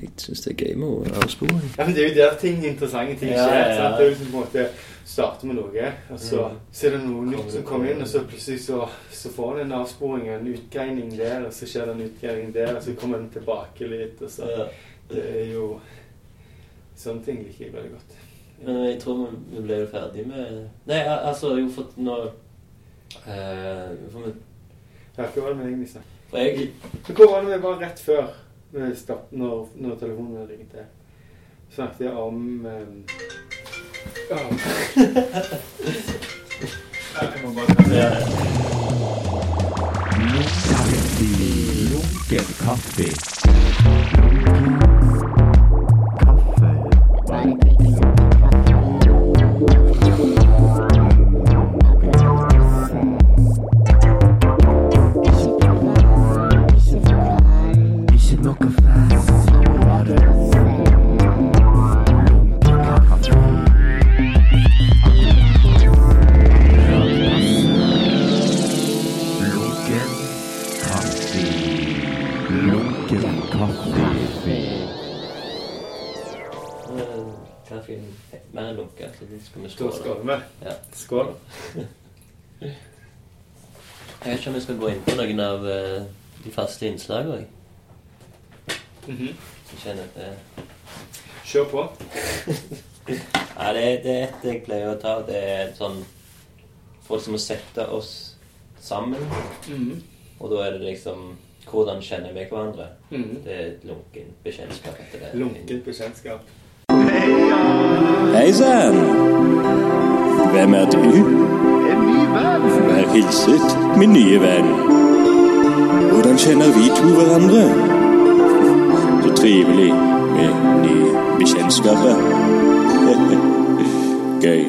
Jeg syns det er gøy med avsporing. Ja, men Det er jo der ting, interessante ting skjer. ja, ja. sant? Det er jo som på en måte starter med noe, og så, Mm. så er det noe nytt som kommer inn, og så plutselig så, så får den en avsporing, en utgreining der, og så skjer det en utgreining der, og så kommer den tilbake litt, og så Ja. Det er jo Sånne ting liker jeg veldig godt. Men jeg tror vi- vi ble jo ferdig med Nei, altså, jo, for nå eh, for, vi- Ja, hva var det med egentlig Nisse. for jeg Hvor var det vi var rett før stopp, når, når telefonen ringte? Snakket jeg om um, ja. Jeg må bare ta det. ja, Lunken kaffe. Mer enn lunka, så det skal vi Da skåle. skåler vi. Ja. Skål. Jeg vet ikke om vi skal gå inn på noen av eh, de faste innslagene. Mm -hmm. Jeg kjenner at det Kjør på. Ja, det, det er et jeg pleier å ta. Det er sånn Folk som må sette oss sammen. Mhm. Og da er det liksom Hvordan kjenner vi hverandre? Mhm. Det er et lunken bekjentskap. Lunkent bekjentskap. Hei sann! Hvem er du? En ny venn. Vær hilset, min nye venn. Hvordan kjenner vi to hverandre? Så trivelig med nye bekjentskaper. Gøy.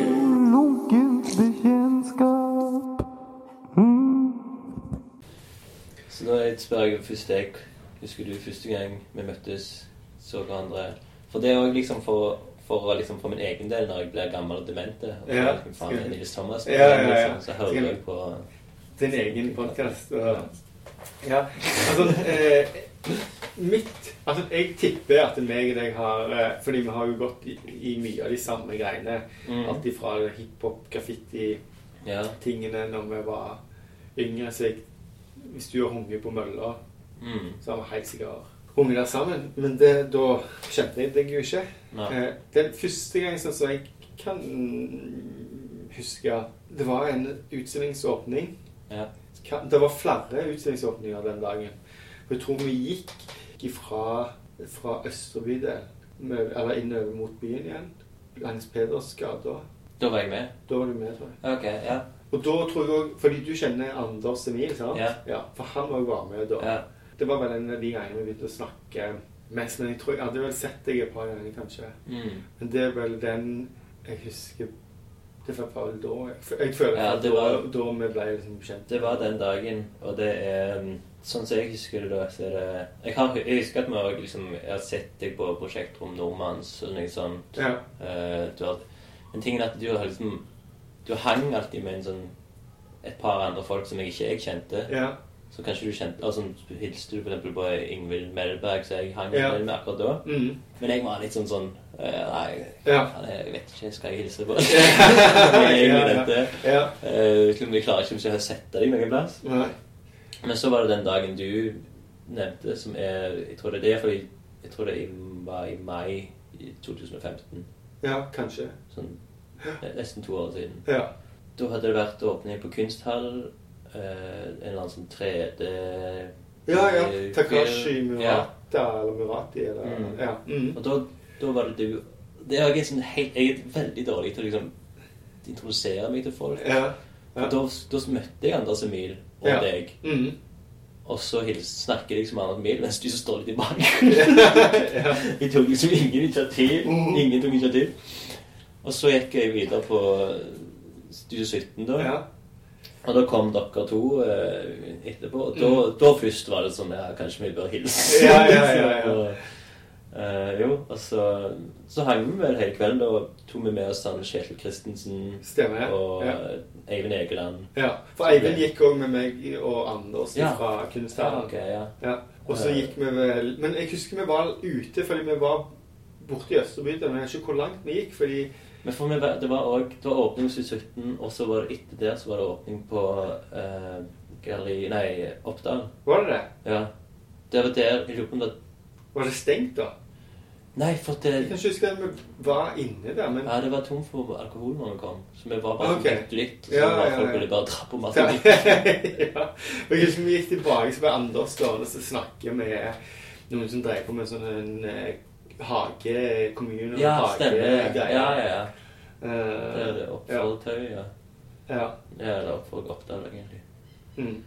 Så nå spør jeg først deg Husker du første gang vi møttes, så hverandre For det òg liksom for, for, liksom for min egen del, når jeg blir gammel og demente og Ja. liksom, faen, det er Nils Thomas, Ja, ja, ja. liksom, så hører jeg på Din egen podkast. Ja, altså eh, Mitt Altså, jeg tipper at meg og deg har eh, Fordi vi har jo gått i, i mye av de samme greiene. Mm. Alt ifra hiphop, graffiti-tingene Ja. når vi var yngre. Så jeg, hvis du har hunget på mølla, Mm. så har vi helt sikkert hunget der sammen. Men det, da kjente jeg deg jo ikke. Eh, den første gang sånn som jeg kan huske Det var en utstillingsåpning. Ja. Det var flere utstillingsåpninger den dagen. For jeg tror vi gikk ifra fra Østre bydel, eller innover mot byen igjen, langs Peders gata. Da var jeg med. Da var du med, tror jeg. Ok, ja. Og da tror jeg òg Fordi du kjenner Anders Emil, sant? Ja. For han òg var med da. ja. Det var vel en av de gangene vi begynte å snakke mest. Men jeg tror jeg hadde vel sett deg et par ganger, kanskje. Mm. Men det er vel den jeg husker Det var vel da jeg, jeg føler Ja, det var- da vi ble liksom kjent. Det var den dagen, og det er um, Sånn som jeg husker det, da, så er det Jeg, har, jeg husker at vi også, liksom, jeg har sett deg på Prosjektrom Nordmanns og noe sånt. Ja. Uh, du har, men tingen er at du har liksom Du hang alltid med en sånn et par andre folk som jeg ikke jeg kjente. ja. Så kanskje du kjente altså, Hilste du eksempel på Ingvild Melberg, så jeg hang Ja. med akkurat da. Mm. Men jeg var litt sånn sånn eh, Nei, Ja. jeg vet ikke, skal jeg hilse på? Egentlig ja. ja. Eh, liksom, jeg klarer ikke å sette deg noen plass. Nei. Men så var det den dagen du nevnte, som er Jeg tror det er det, fordi jeg tror det var i mai 2015. Ja, kanskje. Sånn nesten to år siden. Ja. Da hadde det vært åpning på Kunsthall. Eh, en eller annen sånn 3D Ja, ja. eh, Takashi Ja. Murata eller Murati eller Mm. Ja. Mm. Og da, da var det du Det er jeg, sånn, helt, jeg er veldig dårlig til å liksom introdusere meg til folk. ja. Ja. da, da møtte jeg Anders Emil og Ja. deg. Mm. Og så snakker jeg som Anders Emil, mens du så står litt i bakgrunnen. Vi tok liksom ingen initiativ. Mm. Ingen tok initiativ. Og så gikk jeg videre på Studio 17, da. Og da kom dere to eh, etterpå. Og da, da først var det sånn Ja, kanskje vi bør hilse. Ja, ja, ja, ja. Og, eh, jo, og så, så hang vi vel hele kvelden. Da tok vi med oss han Kjetil Christensen Stemmer. ja. og Ja. Eivind Egeland. ja. For Eivind gikk òg med meg og Anders Ja. fra Kunsthallen. ok, ja. Ja. Og så gikk vi vel Men jeg husker vi var ute fordi vi var borte i Østerbyen. men jeg vet ikke hvor langt vi gikk, fordi Men for meg, det var også, det var åpning i 17, og så var det etter det så var det åpning på eh, galleri Nei, Oppdal. Var det det? Ja. Det var der Jeg lurer på om det Var det stengt, da? Nei, for det... Jeg kan ikke huske at vi var inne der, men Ja, det var tom for alkohol når vi kom, så vi var bare okay. litt. Så Ja, var ja, folk ja. ville bare dra på masse ja. Og jeg husker vi gikk tilbake, så ble Anders stående og snakke med noen som drev på med sånn en hage, kommune Ja, stemmer. Ja, ja, ja. Uh, Det er det oppfordretøyet. Ja. ja. Ja, eller oppfor Oppdal, egentlig. Mm.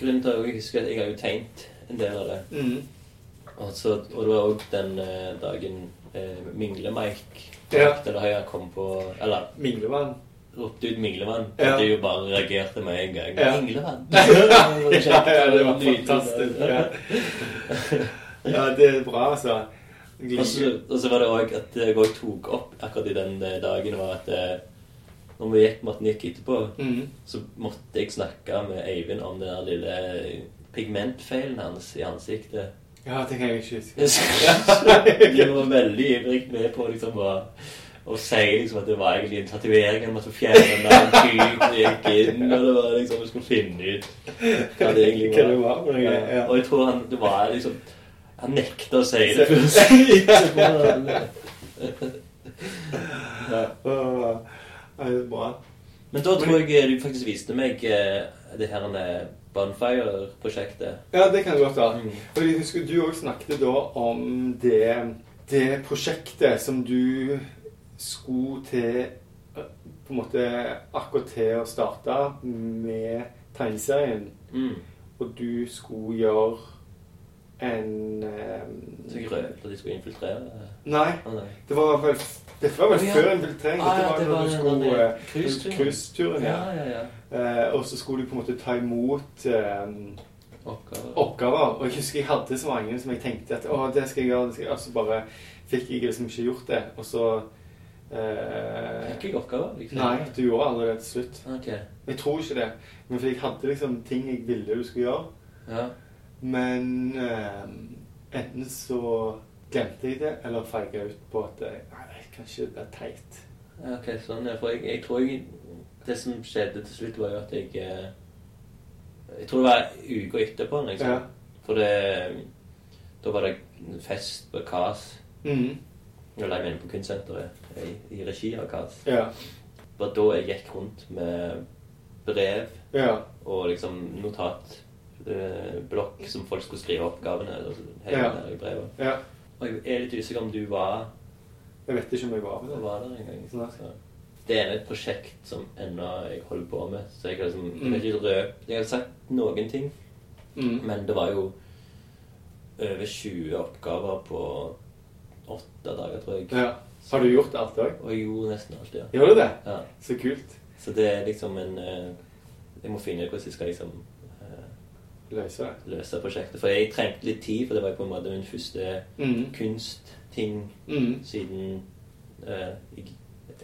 Grunnen til at jeg husker at jeg har jo tegnet en del av det. Mm. Også, og det var òg den eh, dagen eh, Mingle-Mike Ja. eller jeg kom på Eller Minglevann. ropte ut Minglevann. Ja. At jo bare reagerte med en gang. Ja. Minglevann! ja, ja, det var fantastisk. Ja. ja, det er bra, altså. Og så, var det òg at jeg òg tok opp akkurat i den eh, dagen var at eh, når vi gikk Morten gikk etterpå, Mm. så måtte jeg snakke med Eivind om den der lille pigmentfeilen hans i ansiktet. Ja, det kan jeg ikke huske. Jeg var veldig ivrig med på liksom å, å si liksom at det var egentlig en tatovering. Han måtte fjerne der typen og gikk inn, og det var liksom Vi skulle finne ut hva det egentlig Hva var. det var noe, ja. Og jeg tror han det var liksom Han nekta å si det først. ja. Ja, det er bra. Men da tror jeg du faktisk viste meg eh, det her Bonfire-prosjektet. Ja, det kan godt være. Mm. Og jeg husker du også snakket da om det, det prosjektet som du skulle til eh, På en måte akkurat til å starte med tegneserien. Mm. Og du skulle gjøre en um, Så ikke røpte at de skulle infiltrere. Nei, nei. det var vel det var vel oh, ja. før infiltrering. Ah, ja, det var den skulle eh, cruiseturen. Ja. Ja, ja. Eh, og så skulle du på en måte ta imot um, Oppgaver. oppgaver. Og jeg husker jeg hadde så mange som jeg tenkte at å, det skal jeg gjøre. det skal jeg. Og så bare fikk jeg liksom ikke gjort det. Og så Uh, Fikk jeg oppgaver? Liksom? Nei, du gjorde aldri det til slutt. Ok. Jeg tror ikke det. Men for jeg hadde liksom ting jeg ville du skulle gjøre. Ja. Men eh, enten så glemte jeg det, eller feiga ut på at jeg Nei, kanskje det er teit. Ok, sånn. ja, For jeg, jeg tror jeg Det som skjedde til slutt, var jo at jeg eh, Jeg tror det var uka etterpå. Liksom. Ja. For det Da var det fest på KAS. Eller Jeg mener på Kunstsenteret i, i regi av KAS. Ja. Det var da jeg gikk rundt med brev Ja. og liksom notatblokk som folk skulle skrive oppgavene hele Ja. i brevet. ja. Og jeg er litt usikker om du var, Jeg vet ikke om jeg var det. var der en gang. Det er et prosjekt som ennå jeg holder på med. Så jeg har liksom, jeg Mm. har ikke røpt Jeg har sagt noen ting, Mm. men det var jo over 20 oppgaver på åtte dager, tror jeg. Ja. Har du gjort alt òg? Og jeg gjorde nesten alt, ja. Gjorde du det? ja. Så kult. Så det er liksom en eh, Jeg må finne ut hvordan jeg skal liksom eh, Løse løse prosjektet. For jeg trengte litt tid, for det var på en måte min første Mm. kunstting Mm. siden eh, jeg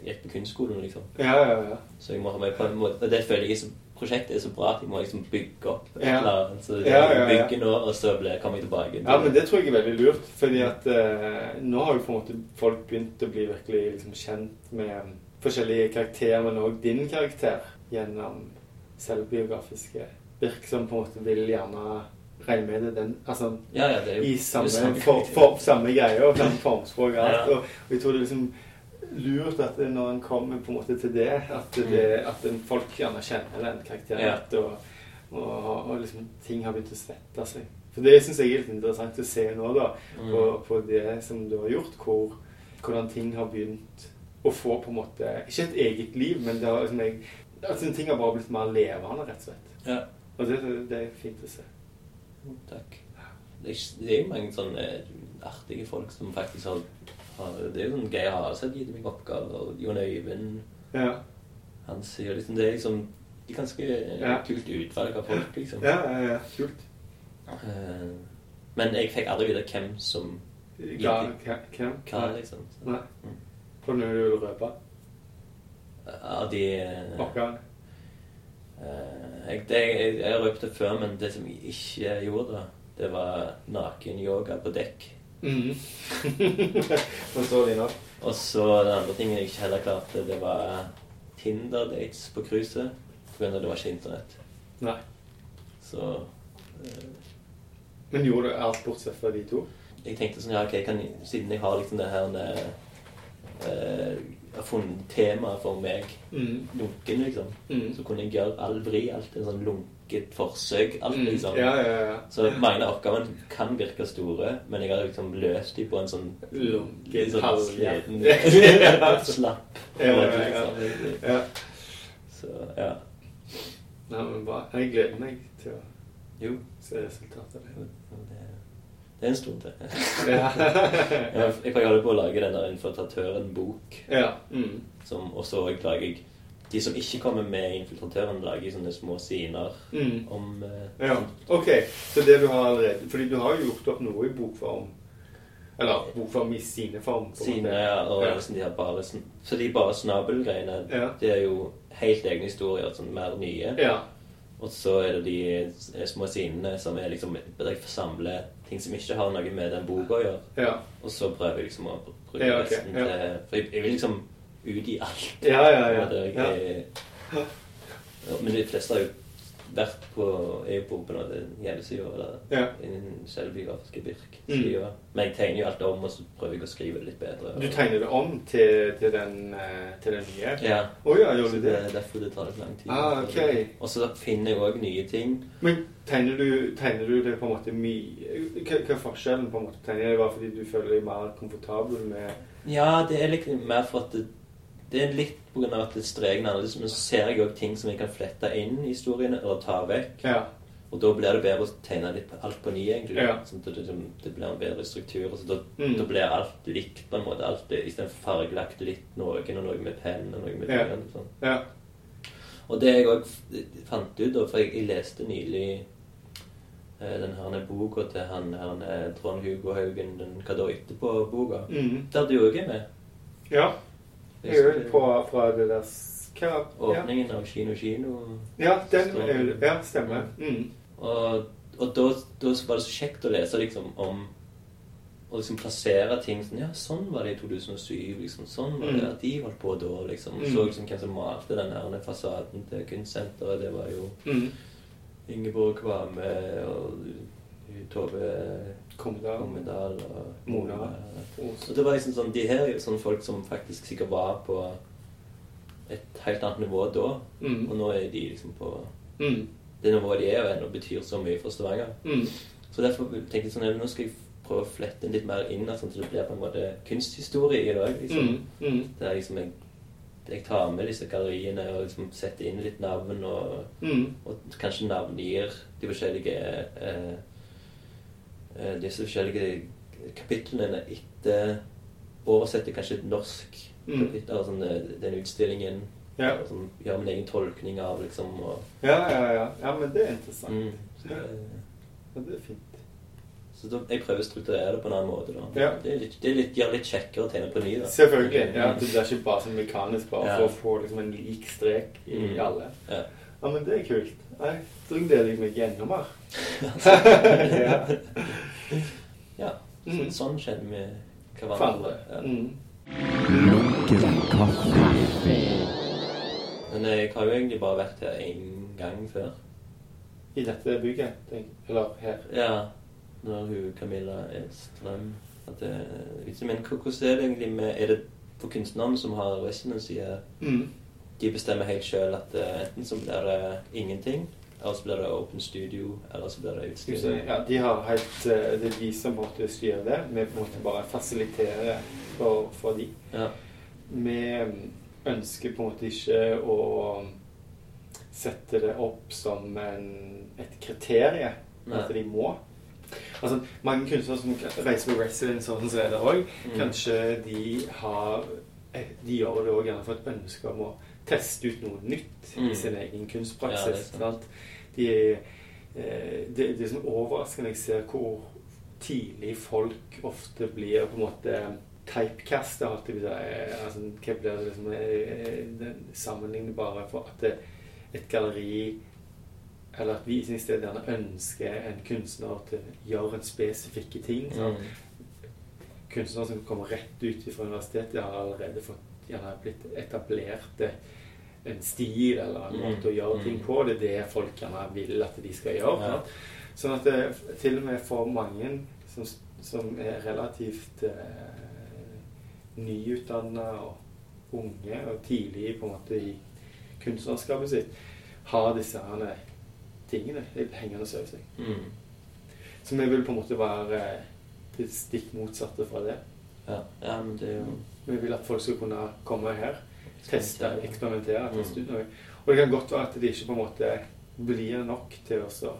gikk på kunstskolen, liksom. Ja, ja, ja. Så jeg må ha meg på en måte og Det føler jeg som prosjektet er så bra at jeg må liksom bygge opp et Ja. eller annet. Så Ja, ja, bygge nå, og så kommer jeg tilbake. Ja, men det tror jeg er veldig lurt. Fordi at eh, nå har jo på en måte folk begynt å bli virkelig liksom, kjent med forskjellige karakterer, men òg din karakter gjennom selvbiografiske virk, som på en måte vil gjerne regne med det den Altså ja, ja, det i samme, samme for, for, samme greie og samme formspråk og alt. Og, og jeg tror det er liksom lurt at når en kommer på en måte til det, at, det, at folk gjerne kjenner den karakteren Ja. og, og, og liksom ting har begynt å svette seg. For det syns jeg er litt interessant å se nå, da, Mm. på, på det som du har gjort, hvor, hvordan ting har begynt å få på en måte Ikke et eget liv, men det har liksom jeg, altså, ting har bare blitt mer levende, rett og slett. Ja. Og det, det er fint å se. Takk. Det er, jo mange sånne artige folk som faktisk har, har Det er jo sånn Geir Haseth gitt meg oppgaver, og Jon Øyvind Ja, Han sier liksom Det er liksom de ganske Ja. kult utvalg av folk, liksom. ja, ja, ja. kult. Eh, men jeg fikk aldri vite hvem som Hva, hvem? hva, liksom. Så, Nei. Mm. Var noe du røpe? Av de Oppgavene? Oppgaven? Jeg, det, jeg, jeg røpte før, men det som jeg ikke gjorde, det var nakenyoga på dekk. Mm. Forståelig nok. Og så den andre tingen jeg ikke heller klarte, det var Tinder-dates på cruiset. Pga. det var ikke internett. Nei. Så eh, Men gjorde du alt bortsett fra de to? jeg tenkte sånn, ja, ok, jeg kan, siden jeg har liksom det her eh, har funnet tema for meg, Mm. lunken, liksom, Mm. så kunne jeg gjøre all vri, alt en sånn lunket forsøk, alt liksom. Ja, ja, ja. Så mange av oppgavene kan virke store, men jeg har liksom løst dem på en sånn Lunken sånn sliten, slapp ja, ja. liksom. Ja. Så, ja. Nei, men bra. Jeg gleder meg til å Jo, se resultatet av det. Det, er en stund til. Ja. Jeg, kan holde på å lage den der Infiltratøren-bok, ja. Mm. og så lager jeg De som ikke kommer med Infiltratøren, lager sånne små siner Mm. om eh, Ja, ok. Så det du har allerede Fordi du har jo gjort opp noe i bokform. Eller bokform i sineform. form. sine, ja, og Ja. liksom de har bare Så de bare snabelgreiene, Ja. det er jo helt egne historier, sånn mer nye. Ja. Og så er det de eh, små sinene som er liksom jeg samler ting som ikke har noe med den boka å gjøre. Ja. Og så prøver jeg liksom å bruke Ja, okay. resten ja. til For jeg, jeg vil liksom ut i alt. Ja, ja, ja. Det, ja. jeg, ja, men de fleste har jo vært på jo på, den noe hjemmeside eller Ja. Innen selvbiografiske Birk. Mm. Men jeg tegner jo alt om, og så prøver jeg å skrive det litt bedre. Du tegner det om til, til, den, eh, til den nye? Ja. Oh, ja, gjør du det det? er derfor det tar litt lang tid. Ah, ok. Og så finner jeg òg nye ting. Men tegner du, tegner du det på en måte mye hva, hva er forskjellen på en måte? Tegner du det bare fordi du føler deg mer komfortabel med Ja, det er litt mer for at det, det er litt av at det streken er annerledes, men så ser jeg òg ting som jeg kan flette inn i historiene, eller ta vekk. Ja. Og da blir det bedre å tegne litt på- alt på ny, egentlig. Ja. Sånn at det, det, det blir en bedre struktur. og Så da, Mm. da blir alt likt, på en måte. Alt Istedenfor fargelagt litt noen, og noe med penn og noe med Ja. blyant. Sånn. Ja. Og det jeg òg fant ut, da, for jeg, jeg leste nylig eh, den her boka til han her, eh, Trond Hugo Haugen, den Hva da etterpå-boka. Mm. Der du òg er med. ja. Jo på fra det der hva, Åpningen ja. Av Kino Kino. ja, den er Ja, stemmer. Mm. Og, og da, da var det så kjekt å lese liksom om Å liksom plassere ting sånn Ja, sånn var det i 2007. liksom, Sånn var det Mm. at de holdt på da. liksom. Mm. Så liksom hvem som malte den her fasaden til kunstsenteret. Det var jo Mm. Ingeborg Kvame og Tove Kommedal. Kommedal og Mona. Og det var liksom sånn, De her er jo sånne folk som faktisk sikkert var på et helt annet nivå da. Mm. Og nå er de liksom på Mm. Det nivået de er jo ennå, betyr så mye for Stavanger. Mm. Så derfor tenkte jeg sånn Nå skal jeg prøve å flette inn litt mer inn, sånn at det blir på en måte kunsthistorie i dag. Liksom. Mm. Mm. Der liksom jeg, jeg tar med disse galleriene og liksom setter inn litt navn, og, Mm. og kanskje navngir de forskjellige eh, eh, Disse forskjellige kapitlene etter Oversetter kanskje et norsk Mm. kapittel, altså sånn, eh, den utstillingen. Ja. Og sånn, gjør min egen tolkning av liksom og, Ja, ja, ja. Ja, men det er interessant. mm, så, Ja. eh, Ja, det er fint. Så da, jeg prøver å strukturere det på en annen måte. da. Ja. Det, er litt, det er litt, gjør litt kjekkere å tegne på ny. da. Selvfølgelig. Ja, det blir ikke bare sånn mekanisk bare Ja. for å få liksom en lik strek i Mm. alle. Ja. Ja, men det er kult. Jeg tror jeg litt meg enda mer. ja. Så, Mm. Sånn kjenner vi hverandre. andre. Ja. Mm. Lunken kaffe. Men jeg har jo egentlig bare vært her én gang før. I dette bygget. tenk- Eller her. Ja. Når hun Camilla Edstrøm at det, ikke- Men hvordan er det egentlig med Er det for kunstnerne som har residency her? Mm. De bestemmer helt sjøl at eh, enten så blir det ingenting, eller så blir det open studio, eller så blir det utstilling. ja, de har helt, eh, Det er de som måtte styre det. Vi på en måte bare fasiliterer for, for de. Ja. Vi ønsker på en måte ikke å sette det opp som en, et kriterie. At de må. Altså, mange kunstnere som reiser på residence og sånn, så er det òg. Mm. Kanskje de har eh, De gjør det òg gjerne for et ønske om å teste ut noe nytt Mm. i sin egen Ja, det kunstpraksis. er sant. sant? de, eh, sånn overraskende jeg ser hvor tidlig folk ofte blir på en måte typecasta, si. Altså, hva blir det liksom sammenlignbare bare for at et galleri eller et visningssted gjerne ønsker en kunstner til å gjøre en spesifikke ting. Mm. Kunstnere som kommer rett ut fra universitetet, har allerede fått, gjerne blitt etablerte eh, en stil eller en Mm. måte å gjøre ting Mm. på. Det er det folk gjerne vil at de skal gjøre. Ja. Sånn at det, til og med for mange som, som er relativt eh, nyutdanna og unge og tidlig på en måte i kunstnerskapet sitt, har disse her tingene hengende over seg. Mm. Så vi vil på en måte være det stikk motsatte fra det. Ja. ja, men det er jo Vi vil at folk skal kunne komme her, teste, eksperimentere. Mm. teste ut noe. Og det kan godt være at det ikke på en måte blir nok til å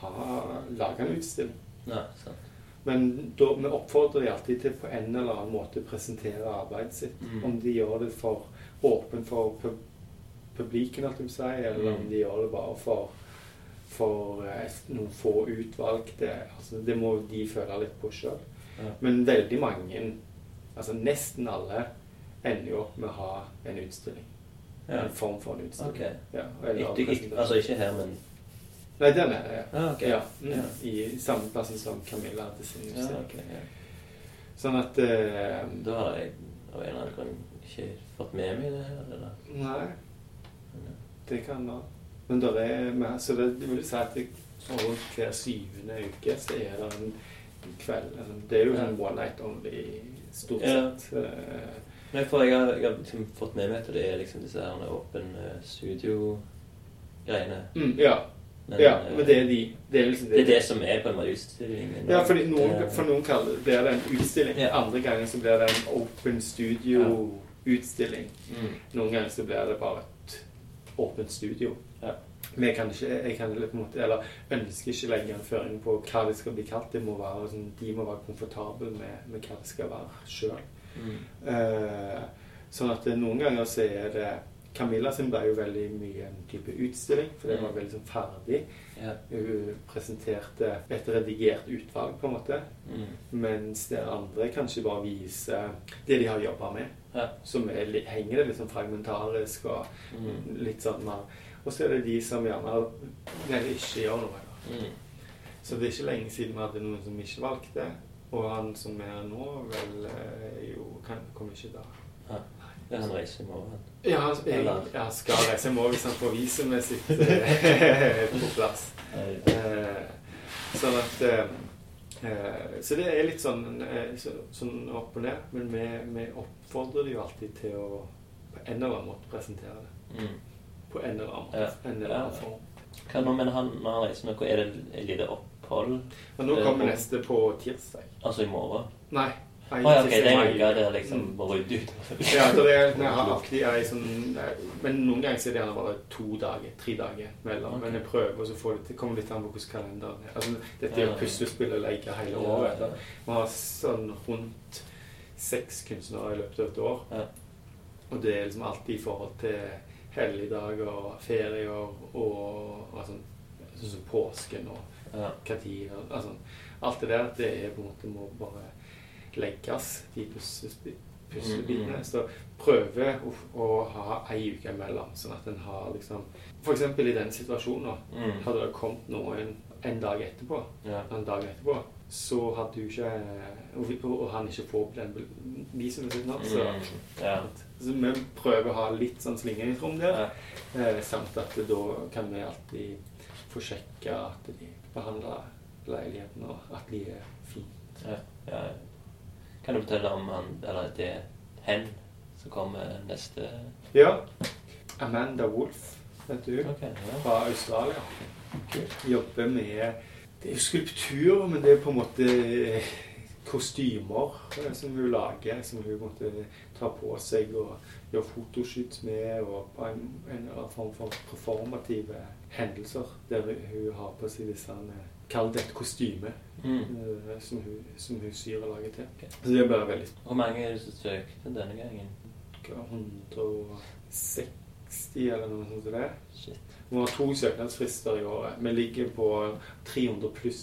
ha, lage en utstilling. Sant. Men da, vi oppfordrer de alltid til på en eller annen måte presentere arbeidet sitt. Mm. Om de gjør det for åpen for pub jeg si, eller om Mm. de gjør det bare for, for eh, noen få utvalgte. Altså, det må de føle litt på sjøl. Ja. Men veldig mange, altså nesten alle, ender jo opp med å ha en utstilling. Ja. En form for en utstilling. Okay. Ja, Ikke, ikke, altså ikke her, men Nei, den er det. ah, okay. Ja, Ja. I samme plass som Camilla hadde sin Ja, utstilling. ok, ja. Sånn at eh, Da har jeg av en eller annen grunn ikke fått med meg det her, eller? Nei, det kan være. Men det er mer, så det, det vil si at sånn rundt hver syvende uke så er det en kveld. Det er jo en one night only, stort Ja. sett. Nei, for jeg har, jeg har liksom fått med meg at det er liksom disse her åpen eh, studio-greiene. mm, ja, Men, ja, eh, men det er de. Det er liksom det er det som er på en måte utstillingen. Ja, fordi noen, for noen kaller det, blir det en utstilling. Ja. Andre ganger så blir det en open studio-utstilling. Mm. Noen ganger så blir det bare et åpent studio. Ja. Men jeg kan ikke, jeg kan på en måte, eller ønsker ikke legge en føring på hva det skal bli kalt. Det må være, sånn, de må være komfortable med, med hva det skal være sjøl. Mm. Eh, sånn at eh, noen ganger så er det Camilla sin ble jo veldig mye en type utstilling, for det var veldig sånn ferdig. Ja. Hun presenterte et redigert utvalg, på en måte. Mm. Mens det andre kanskje bare viser det de har jobba med. Ja. Som er, henger det litt sånn fragmentarisk og Mm. litt sånn mer Og så er det de som gjerne ikke gjør noe. Mm. Så det er ikke lenge siden vi hadde noen som ikke valgte. Og han som er nå, vel eh, jo kan, kommer ikke da. Ja. Han reiser i morgen. Ja, han jeg, jeg skal reise i morgen hvis han får vise med sitt eh, på plass. Eh, sånn at eh, Så det er litt sånn, så, sånn opp og ned. Men vi, vi oppfordrer det jo alltid til å på en eller annen måte presentere det. Mm. På en eller annen, Ja. måte, en eller annen form. Hva nå, men han, når han reiser noe, er det et lite opphold? Men nå Eh, kommer på- neste på tirsdag. Altså i morgen? Nei. Å ja, okay, det er en uke der liksom bare må rydde ut. Ja, så det er, jeg har alltid ei sånn Men noen ganger så er det gjerne bare to dager, tre dager mellom. Okay. Men jeg prøver å få det til. kommer litt an på hvordan kalenderen er. Altså, dette er jo Ja. puslespill og leker hele Ja, året. ja. Vi har sånn rundt seks kunstnere i løpet av et år. Ja. Og det er liksom alltid i forhold til helligdager, ferier og, og sånn, sånn som påsken og Ja. hva tid og- altså, Alt det der, det er på en måte må bare legges, de puslebitene. Mm, mm. Så prøve å, å ha ei uke imellom, sånn at en har liksom eksempel i den situasjonen, Mm. hadde det kommet noen en dag etterpå, Ja. en dag etterpå, så hadde du ikke Og, og han ikke får den visumet sitt nå, så Mm. Ja. så vi prøver å ha litt sånn slingringsrom der. Ja. Eh, samt at da kan vi alltid få sjekka at de behandler leiligheten, og at de er fine. Ja. ja. Kan du fortelle om han, eller det er hen som kommer neste Ja. Amanda Wolff, vet du. Okay, ja. Fra Australia. Jobber med Det er jo skulptur, men det er på en måte kostymer eh, som hun lager, som hun måtte ta på seg og gjøre fotoshoots med, og på en, en eller annen form for performative hendelser der hun har på seg disse eh, Kall det et kostyme Mm. eh, som, hun, som hun syr og lager til. Okay. Så det er bare veldig Hvor mange er det som søkte denne gangen? 160 eller noe sånt som det. Shit. Vi har to søknadsfrister i året. Vi ligger på 300 pluss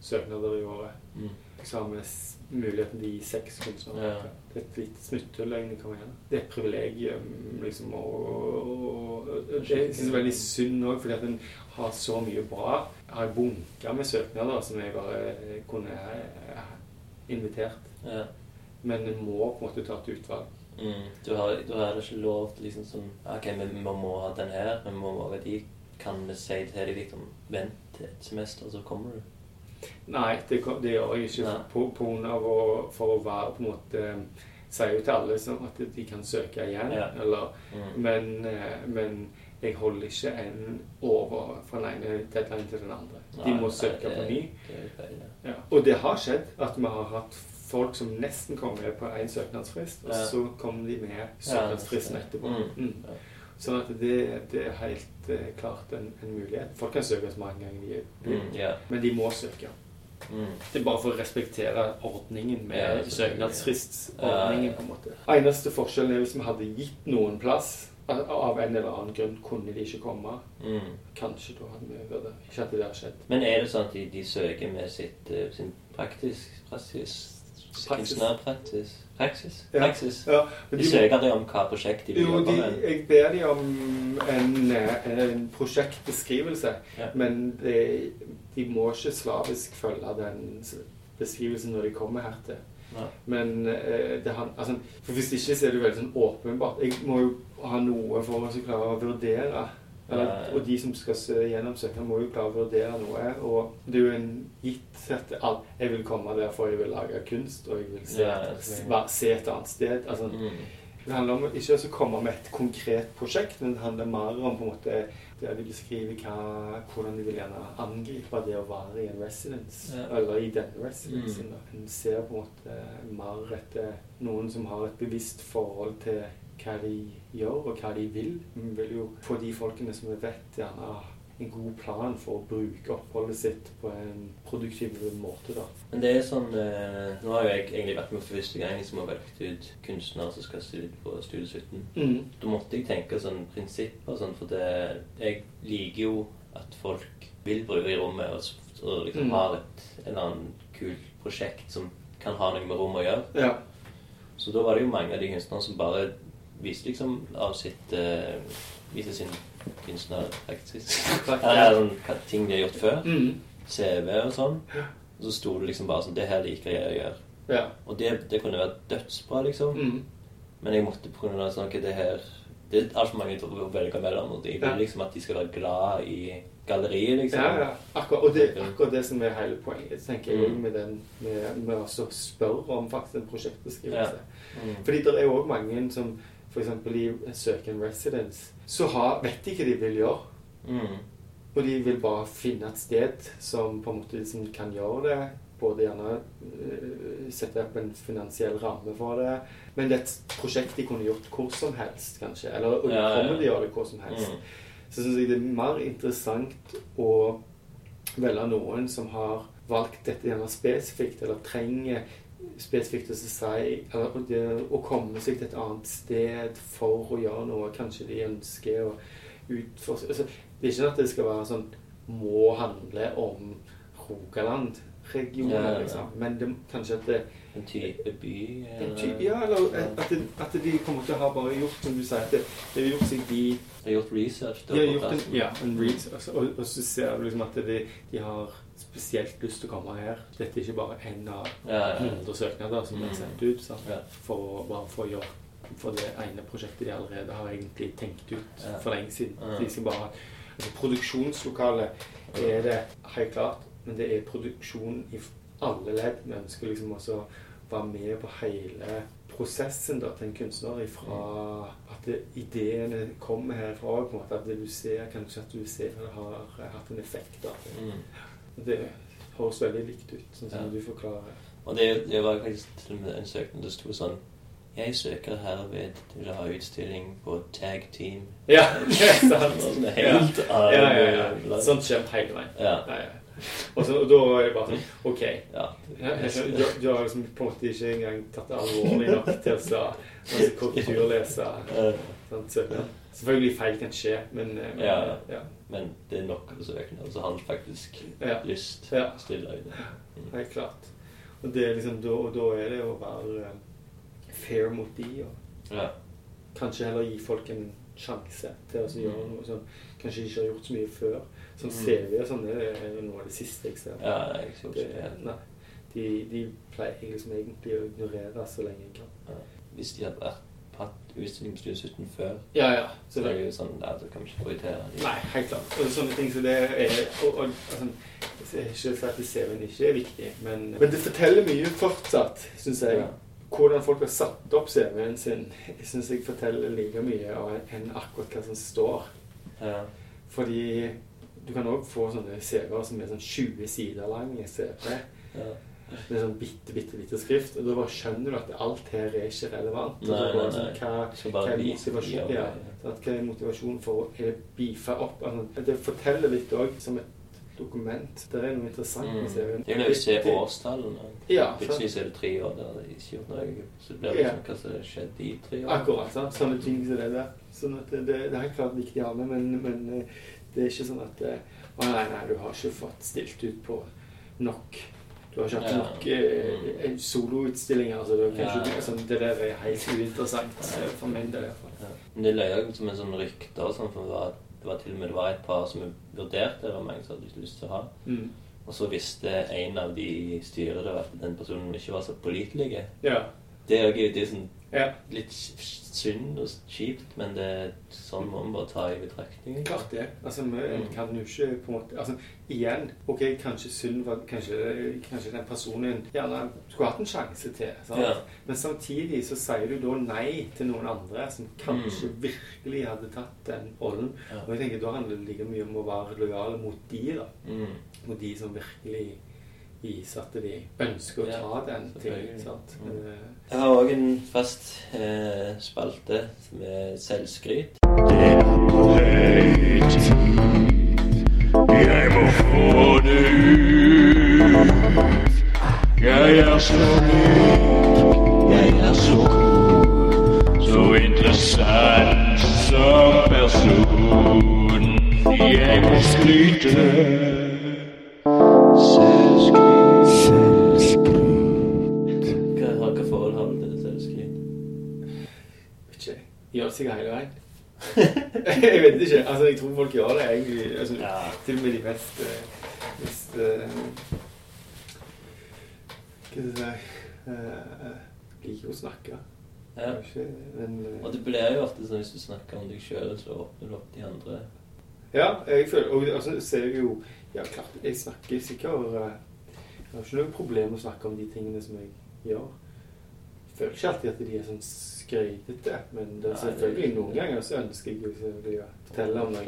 søknader i året. Mm. så har vi muligheten til å gi seks kunstnere. Ja. Det er et lite smutthull egentlig. kan man. Det er et privilegium, liksom. Og, og, og det jeg synes jeg er veldig synd òg, fordi at en har så mye bra. Jeg har bunker med søknader som jeg bare kunne invitert. Ja. Men en må på en måte ta et utvalg. Mm. Du har, du har ikke lov til liksom sånn OK, vi, vi må ha den her, vi må ha de. Kan vi si til dem liksom Vent et semester, så kommer du? Nei, det, det gjør jeg ikke på, på av å, for å være på en måte Sier jo til alle sånn at de kan søke igjen, Ja. eller Mm. Men, eh, men jeg holder ikke en over fra den ene deadline til den andre. De Nei, må nei, søke på ny. Ja. Og det har skjedd at vi har hatt folk som nesten kom med på én søknadsfrist, og Ja. så kom de med søknadsfristen etterpå. Mm. Mm. Sånn at det, det er helt eh, klart en, en mulighet. Folk kan søke så mange ganger de vil, Mm, yeah. men de må søke. Mm. Det er bare for å respektere ordningen med Ja, søknadsfristordningen. På en måte. Eneste forskjellen er hvis vi hadde gitt noen plass, av av en eller annen grunn kunne de ikke komme. Mm. Kanskje da hadde vi vurdert Ikke at det har skjedd. Men er det sånn at de, de søker med sitt, eh, sin praktisk praksis? Praksis. Kunstnerpraksis? Praksis? Praksis? Ja, De søker deg om hva prosjekt de vil jo, jobbe med? jeg ber de om en, eh, en prosjektbeskrivelse, Ja. men de, de må ikke slavisk følge den beskrivelsen når de kommer hertil. Ja. Men eh, det altså, for hvis ikke så er det veldig sånn åpenbart. Jeg må jo ha noe for å klare å vurdere. Ja. Og de som skal gjennom søknaden, må jo klare å vurdere noe. Og det er jo en gitt at jeg vil komme der for jeg vil lage kunst, og jeg vil se, et, se et annet sted. Altså, Mm. det handler om ikke å komme med et konkret prosjekt, men det handler mer om på en måte det de beskriver hva, hvordan de vil gjerne angripe det å være i en residence, Ja. eller i denne residencen. Mm. En ser på en måte mer etter noen som har et bevisst forhold til hva de gjør, og hva de vil. Vi vil jo få de folkene som vi vet gjerne har en god plan for å bruke oppholdet sitt på en produktiv måte. da. Men det er sånn eh, Nå har jo jeg egentlig vært med for første gang som har valgt ut kunstnere som skal studere på Studie 17. Da måtte jeg tenke sånn prinsipper sånn, for det, jeg liker jo at folk vil bruke i rommet og, og liksom Mm. har et eller annet kult prosjekt som kan ha noe med rommet å gjøre. Ja. Så da var det jo mange av de kunstnerne som bare viste liksom av sitt uh, Viste sin kunstnerpraksis. Ja, sånn, ting de har gjort før. Mm. CV og sånn. Og så sto det liksom bare sånn Det her liker jeg å gjøre. ja. Og det, det kunne vært dødsbra, liksom. Mm. Men jeg måtte på grunn av sånn det her Det er altfor mange å velge mellom. Og jeg vil Ja. liksom at de skal være glad i galleriet, liksom. Ja, ja. Akkurat, og det er akkurat det som er hele poenget, tenker jeg, Mm. med, den, med, med å spørre om faktisk en prosjektbeskrivelse. Mm. Fordi det er òg mange som f.eks. i søker en residence, så har, vet de hva de vil gjøre. Mm. Og de vil bare finne et sted som på en måte liksom kan gjøre det. Både gjerne uh, sette opp en finansiell ramme for det. Men det er et prosjekt de kunne gjort hvor som helst, kanskje. Eller og Ja, ja, kommer de gjøre det hvor som helst. Mm. Så syns jeg det er mer interessant å velge noen som har valgt dette gjerne spesifikt, eller trenger spesifikt å si eller å, komme seg til et annet sted for å gjøre noe. Kanskje de ønsker å utforske altså, Det er ikke sånn at det skal være sånn må handle om Rogaland-regionen, Ja, ja, liksom. Men det, kanskje at det En type by? en type, Ja, eller at, det, at de kommer til å ha bare gjort, som du sier, at det, det har gjort seg de De har gjort research? da, de har gjort en, ja, en altså, og, og så ser du liksom at de, de har spesielt lyst til å komme her. Dette er ikke bare én av Ja, ja, ja. 100 søknader som er Mm. sendt ut. Sant? For, å- bare få gjort for det ene prosjektet de allerede har egentlig tenkt ut for lenge siden. De skal bare, altså Produksjonslokalet er det helt klart, men det er produksjon i alle ledd. Vi ønsker liksom også være med på hele prosessen da, til en kunstner ifra at det, ideene kommer herfra. På en måte, at det du ser, kanskje at du ser at det har hatt en effekt. Da. Mm. Det høres veldig likt ut, sånn som Ja. du forklarer. Og det, det var faktisk til og med en søknad det sto sånn Jeg søker herved til å ha utstilling på Tag Team. Ja, det er sant. Sånn helt Ja, ja, ja, ja. Sånt skjer hele veien. Ja. Ja, ja. Og, så, og da er det bare sånn OK. ja. Du, har liksom på en måte ikke engang tatt det alvorlig nok til å sa- altså, korrekturlese Eh. Selvfølgelig feil kan skje, men, eh, men Ja, ja. ja. Men det er nok søknader, så har han faktisk Ja. lyst Ja. til å stille Mm. Helt klart. Og, det er liksom, da, og da er det å være eh, fair mot de, og Ja. kanskje heller gi folk en sjanse til å så gjøre noe som kanskje ikke har gjort så mye før. Sånn Mm. CV og sånne det er noe av det siste ikke sant? ja jeg synes Det, det. nei, de, de pleier jeg liksom egentlig å ignorere så lenge jeg kan. Ja. Hvis de hadde vært hatt utstilling på Studio 17 før, Ja, ja. så er det jo sånn at du kan vi ikke prioritere dem. Nei, helt klart. Og sånne ting som det er og, og, altså, ikke for at CV-en ikke er viktig, men, men det forteller mye fortsatt, syns jeg. Ja. Hvordan folk har satt opp CV-en sin, syns jeg forteller like mye enn akkurat hva som står. Ja. Fordi du kan òg få sånne CV-er som er sånn 20 sider lang i CV. Ja. Med sånn bitte, bitte lite skrift. Og da bare skjønner du at alt her er ikke relevant. Nei, nei, sånn, nei. Hva, hva er ja, sånn hva er motivasjonen for å beefe opp? Altså, det forteller litt òg som et dokument. Det er noe interessant med Mm. CV-en. Det er jo ser på årstallene. Ja, Plutselig er det tre år der det ikke gjort noe. Så blir det Ja. liksom hva som har skjedd i tre år. Akkurat. sant? Sånne ting som det der. Sånn at det, det, det er helt klart viktig å ha med, men, men eh, det er ikke sånn at eh, Å nei, nei, du har ikke fått stilt ut på nok. Du har ikke hatt nok eh, soloutstillinger. Altså, du kan Ja. altså, det der er helt uinteressant eh, for min del. Ja. Men det løy som en sånn rykte og sånn, for det var, det var til og med det var et par som vurderte det, var mange som hadde lyst til å ha. Mm. Og så visste en av de i styret at den personen ikke var så pålitelig. Ja. Det er jo sånn ja. litt synd og kjipt, men det, er sånn må man bare ta i betraktning. Klart det. Altså, vi kan jo ikke på en måte altså, Igjen, ok, kanskje synd var kanskje, kanskje den personen gjerne skulle hatt en sjanse til. Ja. Men samtidig så sier du da nei til noen andre som kanskje Mm. virkelig hadde tatt den rollen. Ja. Og jeg tenker Da handler det like mye om å være lojal mot de, da. Mm. Mot de som virkelig viser at de ønsker å Ja, ta den tingen. Mm. Eh, Jeg har òg en fast eh, spalte med selvskryt. Det er på høy tid. Jeg må få det ut. Jeg er så myk, jeg er så god. Så interessant som person. Jeg må skryte. Selvskryt. Gjør det sikkert hele veien. jeg vet ikke. Altså, jeg tror folk gjør det egentlig. Altså, Ja. Til og med de mest, eh, mest eh, Hva skal jeg si eh, Liker å snakke. Ja. Ikke, men Og det blir jo ofte sånn hvis du snakker om deg sjøl, så åpner du opp de andre. Ja, jeg føler Og altså, ser jeg jo Ja, klart, jeg snakker sikkert uh, Jeg har ikke noe problem med å snakke om de tingene som jeg gjør. Jeg føler ikke alltid at de er sånn skrytete, men det er selvfølgelig noen ganger så ønsker jeg selvfølgelig å fortelle om noe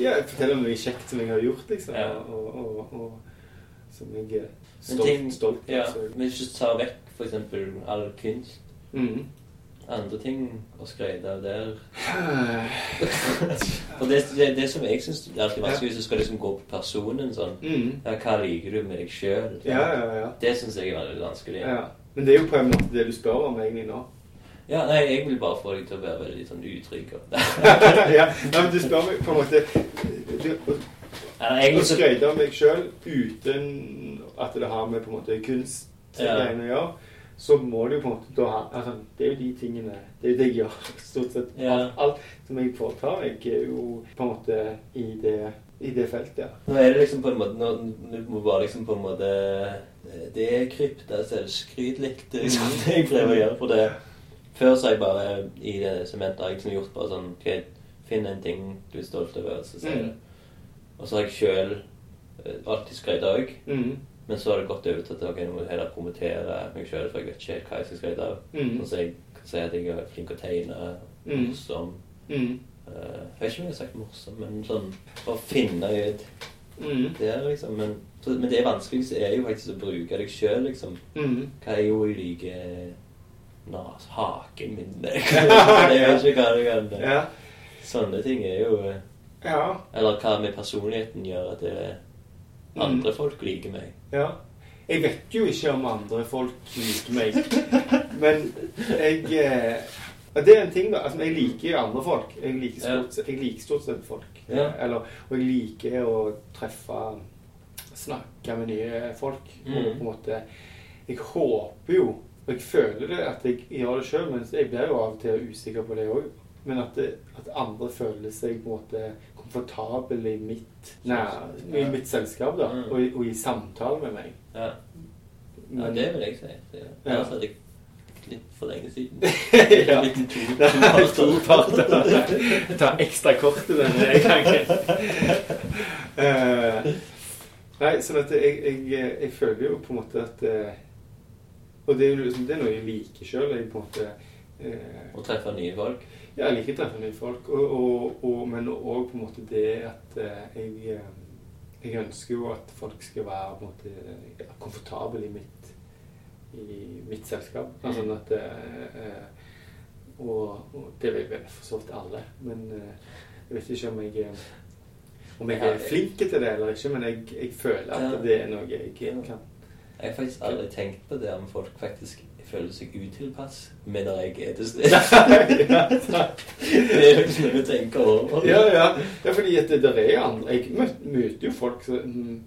Ja, fortelle om noe kjekt som jeg har gjort, liksom. Ja. Og, og, og som jeg er stolt, ting, stolt av. ja, men hvis du tar vekk f.eks. all kunst, Mhm. andre ting å skryte av der For det, det, det som jeg syns er alltid vanskelig, hvis du skal liksom gå på personen sånn mm. ja, Hva liker du med deg sjøl? Ja, ja, ja. Det syns jeg er veldig vanskelig. ja. Men det er jo på en måte det du spør om egentlig nå. Ja, nei, jeg vil bare få deg til å være veldig sånn utrygg. ja, nei, men du spør meg på en måte du, Ja, Å skryte av meg sjøl uten at det har med på en måte kunstgreiene å gjøre, så må jo på en måte da ha altså, Det er jo de tingene Det er jo det jeg gjør. Stort sett Ja. alt, alt som jeg foretar, jeg er jo på en måte i det, i det feltet. ja. Nå er det liksom på en måte Nå, nå må bare liksom på en måte Det er krypta selvskryt litt. Liksom det jeg prøver å gjøre. For det Før så har jeg bare i det sementet har jeg liksom gjort bare sånn okay, Finn en ting du er stolt over, så sier Mm. det. Og så har jeg sjøl alltid skrevet òg. Mm. Men så har det gått over til at ok, nå må jeg heller promotere meg sjøl, for jeg vet ikke helt hva jeg skal skryte av. Mhm. Sånn at jeg kan si at jeg er flink å tegne, Mm. morsom mm. uh, Jeg vet ikke om jeg har sagt morsom, men sånn for å finne ut Mm. det er liksom, men, men det vanskeligste er jo faktisk å bruke deg sjøl, liksom. Mm. Hva er jo jeg liker Nas, haken min det er jo ikke hva det kan Ja. Sånne ting er jo eh, ja. Eller hva med personligheten gjør at det er andre Mm. folk liker meg. Ja. Jeg vet jo ikke om andre folk liker meg. Men jeg eh, og Det er en ting, da. Altså, jeg liker andre folk. Jeg liker stort, sett- jeg liker stort sett folk. Ja. Eller, og jeg liker å treffe Snakke med nye folk. Og Mm. på en måte jeg håper jo Og jeg føler det at jeg gjør det sjøl, men jeg blir jo av og til usikker på det òg. Men at, det, at andre føler seg på en måte komfortable i mitt, nær, i mitt selskap da, Mm. og, i- og i samtale med meg. Ja. ja, det vil jeg si. Det, Ja. Altså, litt for lenge siden. ja. Litt to, Det er to to parter. Jeg tar ekstra kort til denne gangen. uh, nei, sånn at jeg, jeg, jeg føler jo på en måte at eh, Og det er jo liksom, det er noe jeg liker sjøl. Jeg på en måte eh, Å treffe nye folk. Ja, jeg liker å treffe nye folk, og, og, og, men òg på en måte det at eh, jeg eh, Jeg ønsker jo at folk skal være på en måte komfortable i mitt i mitt selskap. Altså, sånn at eh, eh, og, og det vil vel for så vidt alle. Men jeg vet ikke om jeg om jeg er flink til det eller ikke, men jeg, jeg føler at det er noe jeg kan. Jeg har faktisk aldri tenkt på det om folk faktisk føler seg utilpass med når jeg er til stede. det er liksom noe vi tenker over. Ja, ja. ja fordi at det der er andre Jeg møter jo folk som, mm,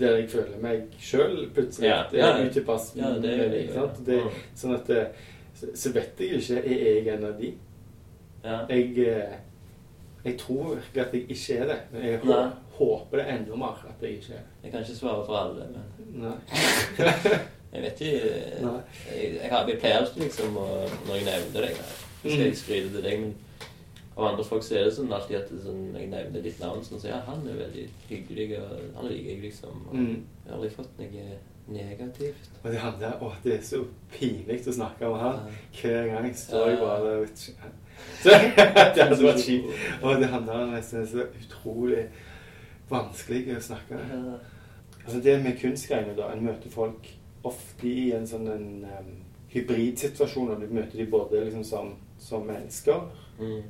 der jeg føler meg sjøl plutselig Ja, er ja. utilpass. Ja, det er det, ikke sant? Det, sånn at eh, så, så vet jeg jo ikke Er jeg en av de? Ja. Jeg, eh, jeg tror virkelig at jeg ikke er det. Men jeg Nei. håper det enda mer at jeg ikke er det. Jeg kan ikke svare for alle, men Nei. jeg vet ikke Nei. Jeg, jeg, har, jeg pleier liksom å Når jeg nevner deg Jeg skal jeg Mm. skryte til deg, men av andre folk så er det sånn alltid at sånn, jeg nevner ditt navn sånn, så ja, han er veldig hyggelig, og han liker jeg liksom. Og Mm. Jeg har aldri fått noe negativt. Og det handler Å, det er så pinlig å snakke om han. Hver gang står jeg bare ikke. Så Det hadde vært kjipt. Og det handler nesten så utrolig vanskelig å snakke med. Altså det med kunstgreiene, da. En møter folk ofte i en sånn en um, hybridsituasjon. Og du møter de både liksom som, som mennesker, Mm.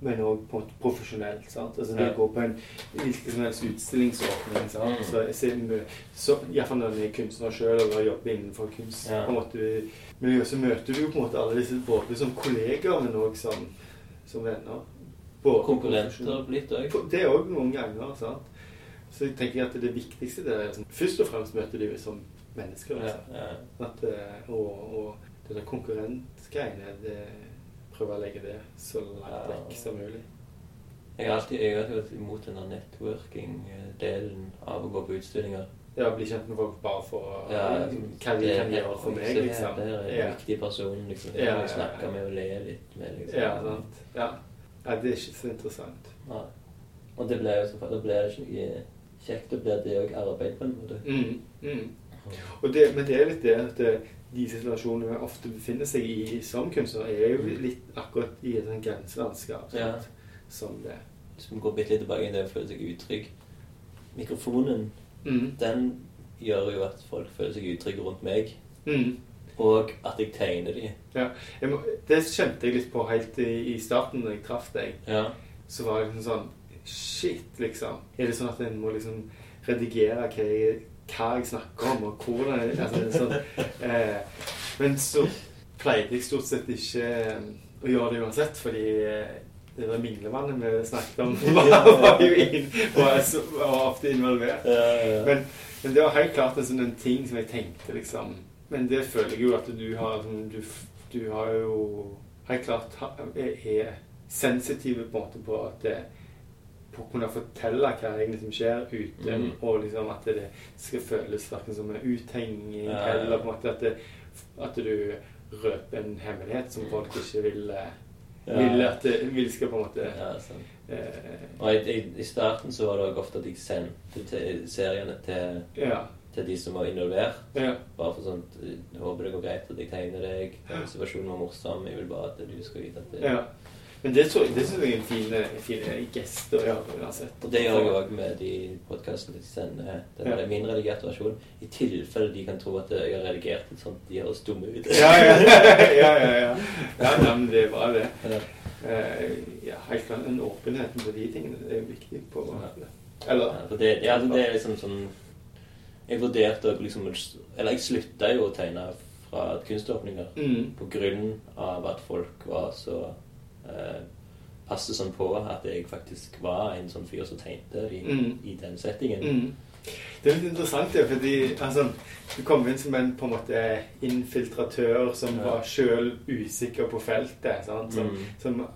Men òg profesjonelt. sant? Altså Når jeg går på en hvilken som helst utstillingsåpning. sant? Mm. Så jeg ser mye, så, Iallfall når jeg er kunstner sjøl og jobber innenfor kunst. Ja. på en måte Men så møter du jo på en måte alle disse både som kollegaer, men òg som, som venner. Både Konkurrenter blitt òg. Det òg noen ganger. sant? Så jeg tenker at det viktigste det er liksom, Først og fremst møter du som mennesker. Ja, Liksom. ja. At, eh, og, og det der konkurrentgreiene, det prøver å legge det så langt Ja. vekk som mulig. Jeg har alltid jeg har vært imot den der networking-delen av å gå på utstillinger. Ja, bli kjent med folk bare for Ja, hva de kan gjøre for meg, liksom. Det er Ja. en viktig person, liksom. Ja, ja, ja. snakke med og le litt med, liksom. Ja, sant. Ja. ja, det er ikke så interessant. Nei. Og det blir jo så Da blir det ikke noe kjekt. Da blir det òg arbeid, på en måte. Mm, mm. Det, men det er litt det at det, de situasjonene vi ofte befinner seg i som kunstner, er jo litt akkurat i et sånt grenselandskap. Ja. Som det. Så vi går bitte litt tilbake i det å føle seg utrygg Mikrofonen, Mm. den gjør jo at folk føler seg utrygge rundt meg. Mm. Og at jeg tegner de. Ja. Jeg må, det kjente jeg litt på helt i, i starten når jeg traff deg. Ja. Så var jeg liksom sånn Shit, liksom. Er det sånn at en må liksom redigere hva jeg, hva jeg snakker om, og hvordan altså, sånn, eh, Men så pleide jeg stort sett ikke eh, å gjøre det uansett, fordi eh, det der minglevannet vi snakket om, var, var jo inn, var, så- var ofte involvert. Men, men det var helt klart en sånn en ting som jeg tenkte, liksom. Men det føler jeg jo at du har sånn, du, du har jo helt klart er, er sensitive på en måte på at det, på å kunne fortelle hva egentlig som skjer uten Mm. og liksom at det skal føles hverken som en uthenging Ja, ja, eller på en måte at, det, at du røper en hemmelighet som folk ikke vil, eh, vil at det vil skal på en måte ja sant. eh, Og i, i, i starten så var det ofte at jeg sendte til seriene til, Ja. til de som var involvert. ja. Bare for sånn håper det går greit at jeg tegner deg. Ja. Situasjonen var morsom. Jeg vil bare at du skal vite at det ja. Men det, tror jeg- det synes jeg er en fin, fin gest å gjøre uansett. Og det gjør jeg òg med de podkastene de sender. Den Ja. ja. min redigerte versjon. I tilfelle de kan tro at jeg har redigert et sånn de høres dumme ut. Ja, ja, ja. ja, ja. ja men det bra, det. Ja. Eh, ja, helt klart. Den åpenheten på de tingene det er viktig. på Ja. Eller Ja, det, ja, altså det er liksom sånn Jeg vurderte liksom Eller jeg slutta jo å tegne fra kunståpninger mm, på grunn av at folk var så eh, Passet sånn på at jeg faktisk var en sånn fyr som tegnte i, Mm. i den settingen. mm, Det er litt interessant, det, fordi altså, du kom inn som en på en måte infiltratør som Ja. var sjøl usikker på feltet. Som, Mm. som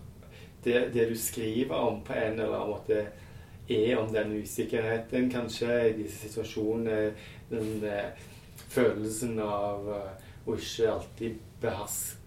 det, det du skriver om på en eller annen måte, er om den usikkerheten, kanskje, i disse situasjonene. Den den følelsen av eh, å ikke alltid beherske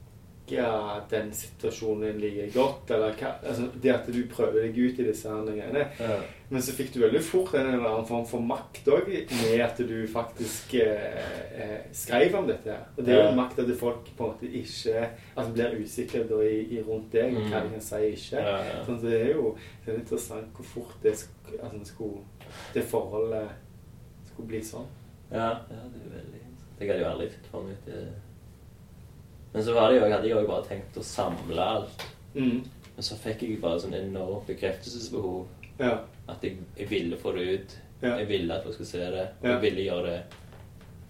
den situasjonen like godt. Eller hva, altså, det at du prøver deg ut i disse andre greiene. Ja. Men så fikk du veldig fort en eller annen form for makt òg, med at du faktisk eh, eh, skrev om dette. her. Og det er jo Ja. makt at folk på en måte ikke altså blir usikre da i, i rundt deg, og hva Mm. de kan si og ikke. Ja, ja. Sånn, så det er jo det er interessant hvor fort det, sk altså, skulle, det forholdet skulle bli sånn. Ja, ja, det er veldig Jeg hadde jo aldri fått for meg det Men så var det jo, jeg hadde jo bare tenkt å samle alt. Mm. Men så fikk jeg bare sånn enormt bekreftelsesbehov. Ja. At jeg, jeg ville få det ut. Ja. Jeg ville at folk skulle se det. Ja. jeg ville gjøre det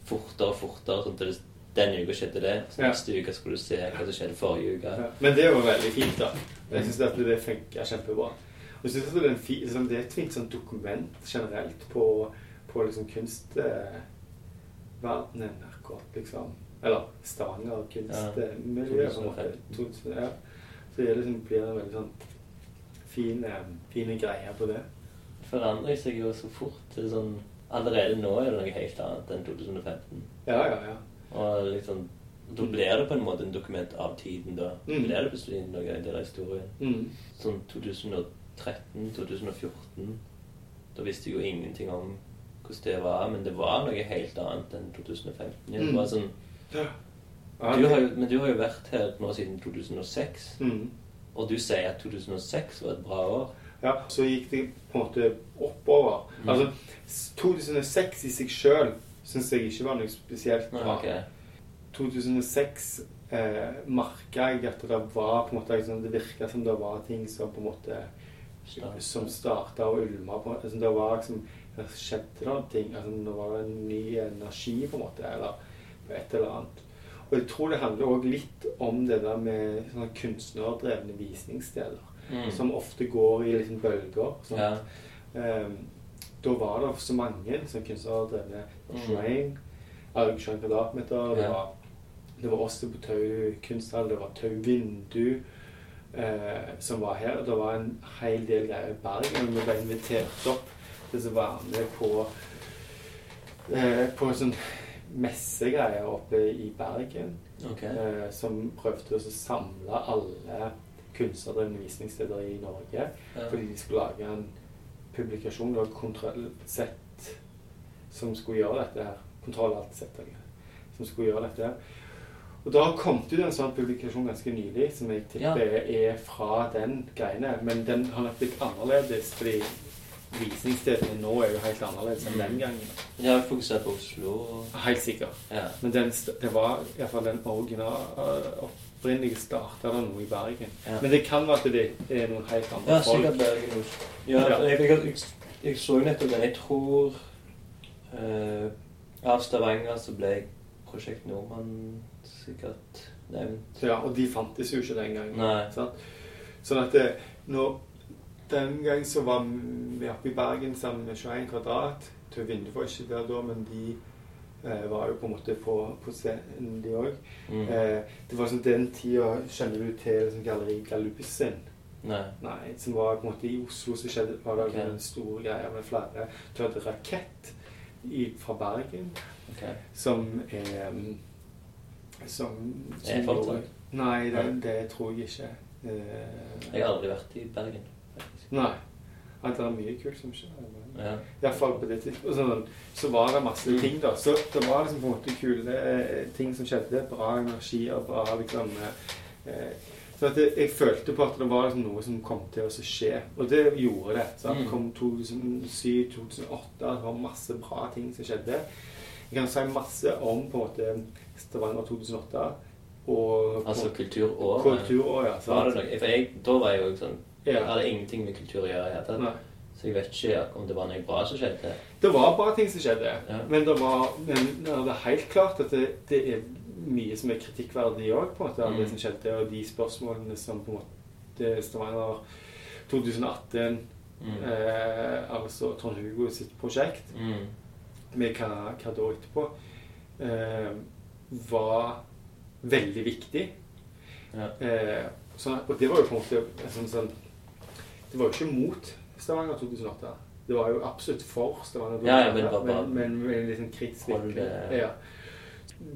fortere og fortere. Sånn at det, den uka skjedde det. Så Ja. neste uke skulle du se hva som skjedde forrige uke. Ja. Men det var veldig fint, da. Jeg syns at det funka kjempebra. Og jeg synes det er, en fi, liksom, det er et fint sånn dokument generelt på, på liksom kunstverdenen akkurat, liksom. Eller Stavanger kunstmiljø, Ja, på en måte. 2015. Ja. Så det liksom blir en veldig sånn fin, eh, fine greier på det. Det Forandrer seg jo så fort. Det er sånn, allerede nå er det noe helt annet enn 2015. Ja, ja, ja. Og liksom, da blir det på en måte en dokument av tiden. Da Mm. blir det plutselig noe en del av historien. Mm. Sånn 2013-2014 Da visste jeg jo ingenting om hvordan det var, men det var noe helt annet enn 2015. Ja, det Mm. var sånn, Ja. Du har men du har jo vært her nå siden 2006, mm. og du sier at 2006 var et bra år. Ja, så gikk det på en måte oppover. Mm. Altså, 2006 i seg sjøl syns jeg ikke var noe spesielt bra. Okay. 2006 eh, merka jeg at det var på en måte liksom, Det virka som det var ting som på en måte Start. Som starta og ulme. på altså, Det var liksom Det skjedde noen ting. Altså, det var en ny energi, på en måte, eller et eller annet. Og jeg tror det handler òg litt om det der med sånne kunstnerdrevne visningssteder. Mm. Som ofte går i liksom bølger. Ja. Um, da var det så mange som kunstnerdrevne Mm. Shrine, Arg Kvadratmeter, det Ja. var, det var også på Tau kunsthall, det var Tau Vindu Uh, som var her. Det var en hel del greier i Bergen. Vi ble invitert opp til å være med på uh, på en sånn messegreier oppe i Bergen. Okay. Eh, som prøvde å samle alle kunstnerdrevne visningssteder i Norge. Ja. Fordi de skulle lage en publikasjon, var Kontroll Z, som skulle gjøre dette her. Kontroll Alt sett, som skulle gjøre dette her. Og da kom det ut en sånn publikasjon ganske nylig, som jeg tipper er fra den greiene. Men den har nok blitt annerledes, fordi visningsstedene nå er jo helt annerledes enn den gangen. Jeg har fokusert på Oslo. og- Helt sikkert. Ja. Men den, det var iallfall den originale opprinnelige starta det noe i Bergen. Ja. Men det kan være at det er noen helt andre Ja, folk. sikkert Bergen og Ja, Ja. Jeg, jeg, jeg, jeg så nettopp den. Jeg tror uh, Av Stavanger så ble Prosjekt Nordmann sikkert nevnt. Ja, og de fantes jo ikke den gangen. Nei. Sant? Sånn at det, når, Den gang så var vi oppe i Bergen sammen med 21 kvadrat. Tøv Vinde var ikke der da, men de eh, var jo på en måte på, på scenen, de òg. Mm. Eh, det var sånn den tida Kjenner du til liksom, Galleri Galusin? Nei. Nei, som var på en måte i Oslo så skjedde, var det okay. en stor greie med flere. Du hadde Rakett i, fra Bergen, Ok. som er um, Som, som Er fortsatt? Nei, det, det tror jeg ikke. Eh, Jeg har aldri vært i Bergen. Nei. At det er mye kult som skjer. Ja. Iallfall på det tidspunktet. Sånn, så var det masse Mm. ting, da. Så det var liksom på en måte kule eh, ting som skjedde. Bra energi og bra liksom eh, eh, Så jeg, jeg følte på at det var liksom noe som kom til å skje. Og det gjorde det. Så det Mm. kom 2007-2008. Det var masse bra ting som skjedde. Jeg kan si masse om på en måte Stavanger 2008. Og Altså kulturåret. kulturåret. Ja, Var det noe? For jeg, da var jeg jo sånn Jeg Det hadde ingenting med kultur å gjøre hele Så jeg vet ikke om det var noe bra som skjedde. Det var bra ting som skjedde, Ja. men, det var, men det er helt klart at det, det er mye som er kritikkverdig òg, på en måte, av det Mm. som skjedde, og de spørsmålene som på en måte Stavanger 2018 Mm. eh, altså Trond Hugo sitt prosjekt, Mm. med hva, hva da etterpå, eh, var veldig viktig. Ja. Eh, så, og det var jo på en måte en sånn, sånn Det var jo ikke mot Stavanger 2008. Det var jo absolutt for Stavanger 2008, Ja, ja, men bare- men, men med en liten kritisk vinkling. Ja.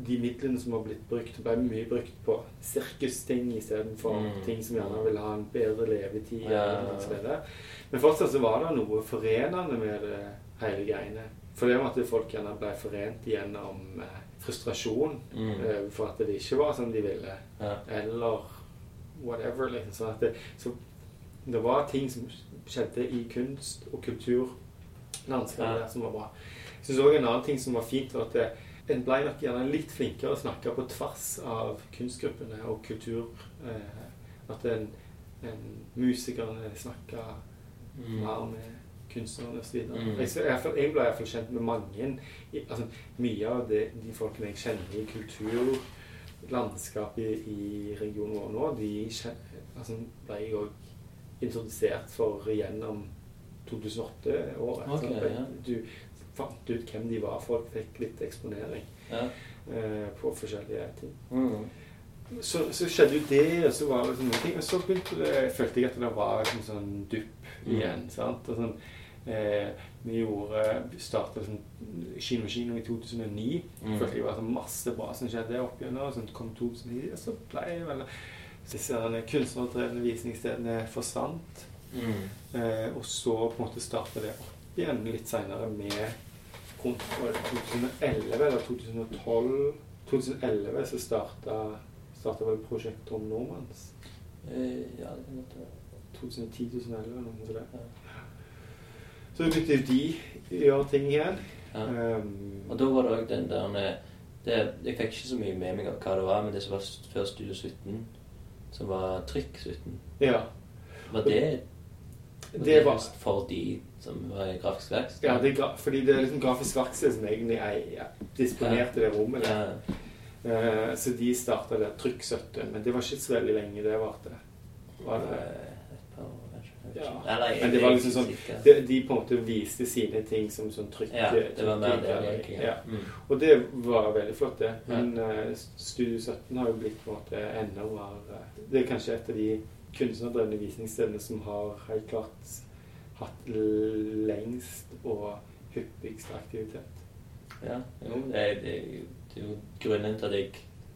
De midlene som har blitt brukt, ble mye brukt på sirkusting istedenfor Mm. ting som gjerne vil ha en bedre levetid. Ja, ja, ja. og så videre. Men fortsatt så var det noe forenende med det hele greiene. For det med at folk gjerne ble forent gjennom eh, frustrasjon Mm. eh, for at det ikke var som de ville. Ja. Eller whatever. Liksom. Sånn at det, så det var ting som skjedde i kunst- og kulturlandskapet Ja. som var bra. Jeg synes også en annen ting som var fint, var at det, en ble nok gjerne litt flinkere å snakke på tvers av kunstgruppene og kultur. Eh, at en, en musikerne snakka Mm. mer med kunstnerne osv. Mm. Jeg, jeg, jeg ble iallfall kjent med mange. i- Altså, mye av det, de folkene jeg kjenner i kulturlandskapet i, i regionen vår nå, de kjen- altså, ble jeg òg introdusert for gjennom 2008-året. Ok, ja. Du fant ut hvem de var. Folk fikk litt eksponering Ja. uh, på forskjellige ting. Mm. Så, så skjedde jo det, og så var det noen ting. Og så det, følte jeg at det var en sånn dupp Mm. igjen. sant? Og sånn, eh, vi gjorde, starta sånn Kino Kino i 2009. Mm. Følte jeg var sånn masse bra som skjedde opp igjennom. Og så kom 2009, og så ble jeg vel Disse kunstnerdrevne visningsstedene forsvant. Mm. Eh, og så på en måte starta det opp igjen litt seinere med rundt var det 2011 eller 2012 2011 så starta, starta vel prosjektet om Normans. Eh, Ja, det måtte være. 2010-2011 eller noe sånt. Ja. Så begynte de å gjøre ting igjen. Ja. Um, Og da var det òg den der det, Jeg fikk ikke så mye med meg av hva det var, men det som var før Studio 17, som var Trykk 17, ja. var det var Det var for de som var i grafisk verksted? ja, det gra fordi det er liksom Grafisk verksted som egentlig er, ja, disponerte det rommet. Ja. Uh, så de starta der Trykk 17, men det var ikke så veldig lenge det varte. Var det Et par år, kanskje. Jeg vet Ja. Eller, Men det var liksom sånn de, de på en måte viste sine ting som sånn trykk... Ja, det var mer det, egentlig. Ja. Mm. Og det var veldig flott, det. Men uh, Studio 17 har jo blitt på en måte enda mer eh, Det er kanskje et av de kunstnerdrevne visningsstedene som har helt klart hatt lengst og hyppigst aktivitet. Ja, jo, det, er, det, er jo- det er jo grunnen til at jeg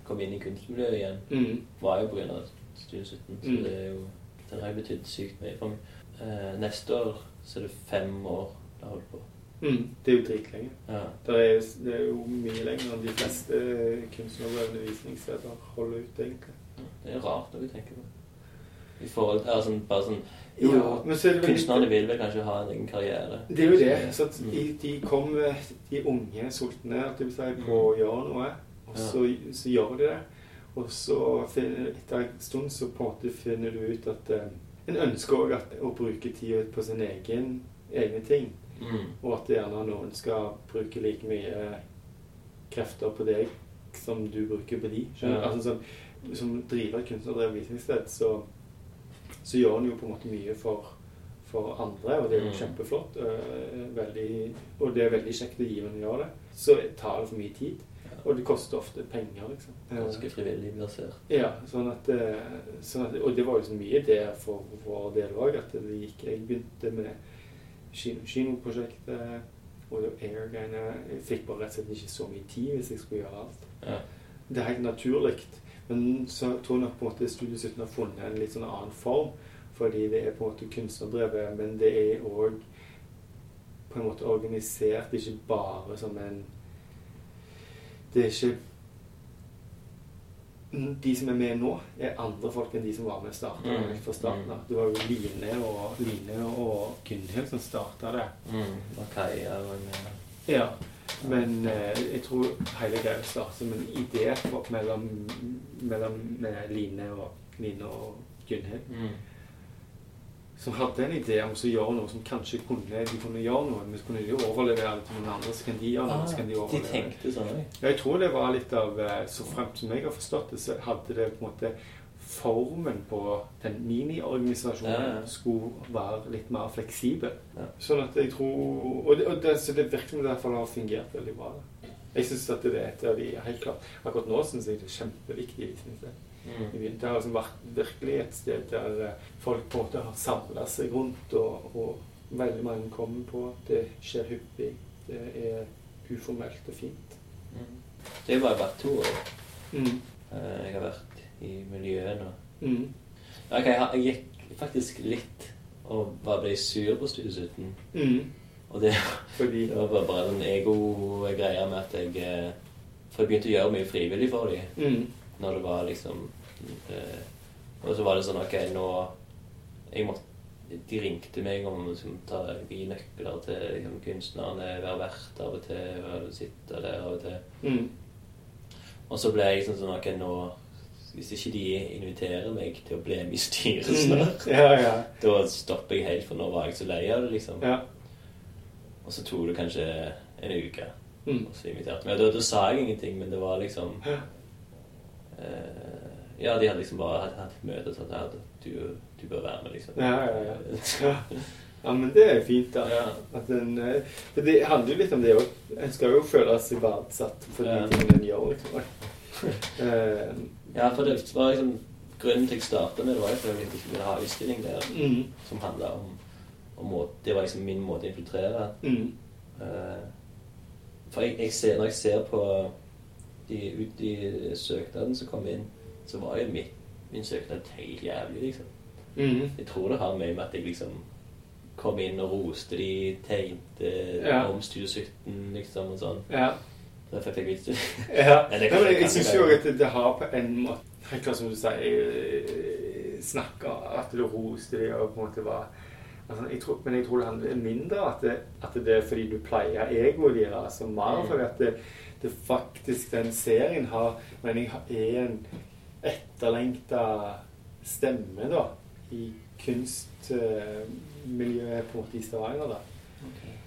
kom inn i kunstmiljøet igjen, Mm. var jo pga. Studio 17. Så Mm. det er jo Den har jo betydd sykt mye for meg. Eh, neste år så er det fem år det har holdt på. Mm. Det er jo dritlenge. Ja. Det er, det er jo mye lenger enn de fleste kunstnerdrevne visningssteder holder ut, egentlig. Det er rart når vi tenker på det. I forhold til altså, bare sånn Jo, ja, er kunstnerne vil vel kanskje ha en egen karriere. Det er jo det. Så at Mm. de, de kommer, de unge sultne på å gjøre noe, og så, så gjør de det. Og så etter en stund så på en måte finner du ut at eh, en ønsker òg å bruke tid på sin egen, egne ting. Mm. Og at gjerne noen skal bruke like mye krefter på deg som du bruker på de. Ja. Altså, som, som driver et kunstnerdrevet visningssted, så, så gjør en jo på en måte mye for, for andre, og det er jo Mm. kjempeflott. øh, veldig, og det er veldig kjekt å gi når en gjør det. Så tar det for mye tid, og det koster ofte penger, liksom. Ganske frivillig basert. Ja, sånn at, eh, sånn at Og det var jo så mye der for vår del òg, at det gikk Jeg begynte med kino, kinoprosjektet og det Air-greiene. Jeg fikk bare rett og slett ikke så mye tid hvis jeg skulle gjøre alt. Ja. Det er helt naturlig. Men så tror jeg nok på en måte Studio 17 har funnet en litt sånn annen form. Fordi det er på en måte kunstnerdrevet, men det er òg på en måte organisert ikke bare som en Det er ikke De som er med nå, er andre folk enn de som var med starten. Mm. fra starten av. Det var jo Line og, Line og Gunhild som starta det. Mm. Og Kaja var med. Ja, men eh, jeg tror hele greia startet som en idé mellom, mellom Line og, Line og Gunhild. mm. Som hadde en idé om å gjøre noe som kanskje kunne, de kunne gjøre noe, men så kunne de overlevere det til noen andre, så kan de gjøre noe, så kan de overlevere. de tenkte sånn. Ja, jeg tror det var litt av eh, Så fremt som jeg har forstått det, så hadde det på en måte formen på den miniorganisasjonen Ja, ja. skulle være litt mer fleksibel. Ja. Sånn at jeg tror Og det, og det, så det virker som det har fungert veldig bra. Jeg syns at det er et av de helt klart Akkurat nå syns jeg det er kjempeviktig visningssted. Mm. Det har liksom vært virkelig et sted der eh, folk på en måte har samla seg rundt, og, og veldig mange kommer på. Det skjer hyppig. Det er uformelt og fint. Mm. Det har bare vært to år. Mm. Eh, Jeg har vært i miljøet nå. Mm. Ok, jeg, gikk faktisk litt og bare ble sur på Studiesuten. Mm. Og det, det var bare, bare en ego-greie med at jeg eh, For jeg begynte å gjøre mye frivillig for dem. mm. Når det var liksom eh, Og så var det sånn Ok, nå jeg måtte, De ringte meg om å liksom, ta, gi nøkler til liksom, kunstnerne, være vert av og til, være, sitte der av og til. Mm. Og så ble jeg liksom sånn Ok, nå Hvis ikke de inviterer meg til å bli med i styret Mm. snart, Ja, ja. da stopper jeg helt, for nå var jeg så lei av det, liksom. ja. Og så tok det kanskje en uke. Mm. Og så inviterte meg. Og da, da sa jeg ingenting, men det var liksom Ja. eh, de hadde liksom bare hatt, hatt et møte sagt at du, du bør være med, liksom. Ja, ja, ja. ja. Ja, men det er jo fint, da. Ja. At en, eh, for det handler jo litt om det òg. En skal jo føle seg verdsatt for de tingene en gjør, liksom. Ja, for det var liksom Grunnen til at jeg starta med det, var fordi jeg ikke ville ha utstilling der mm. som handla om, om måte, Det var liksom min måte å infiltrere. Mm. For jeg, jeg ser, når jeg ser på de, ut de søknadene som kom inn, så var jo mitt, min søknad helt jævlig, liksom. Mm. Jeg tror det har med at jeg liksom kom inn og roste de, tegnte Ja. om Studio 17, liksom, og sånn. Ja. Det fikk jeg vite Ja, det men jeg syns jo at det, har på en måte Helt som du sier eh, At du roste de og på en måte var altså, jeg tror, Men jeg tror det handler mindre at det, at det er fordi du pleier egoet deres, altså mer Mm. fordi at det, det faktisk den serien har Men jeg er en etterlengta stemme da i kunstmiljøet på en måte i Stavanger. da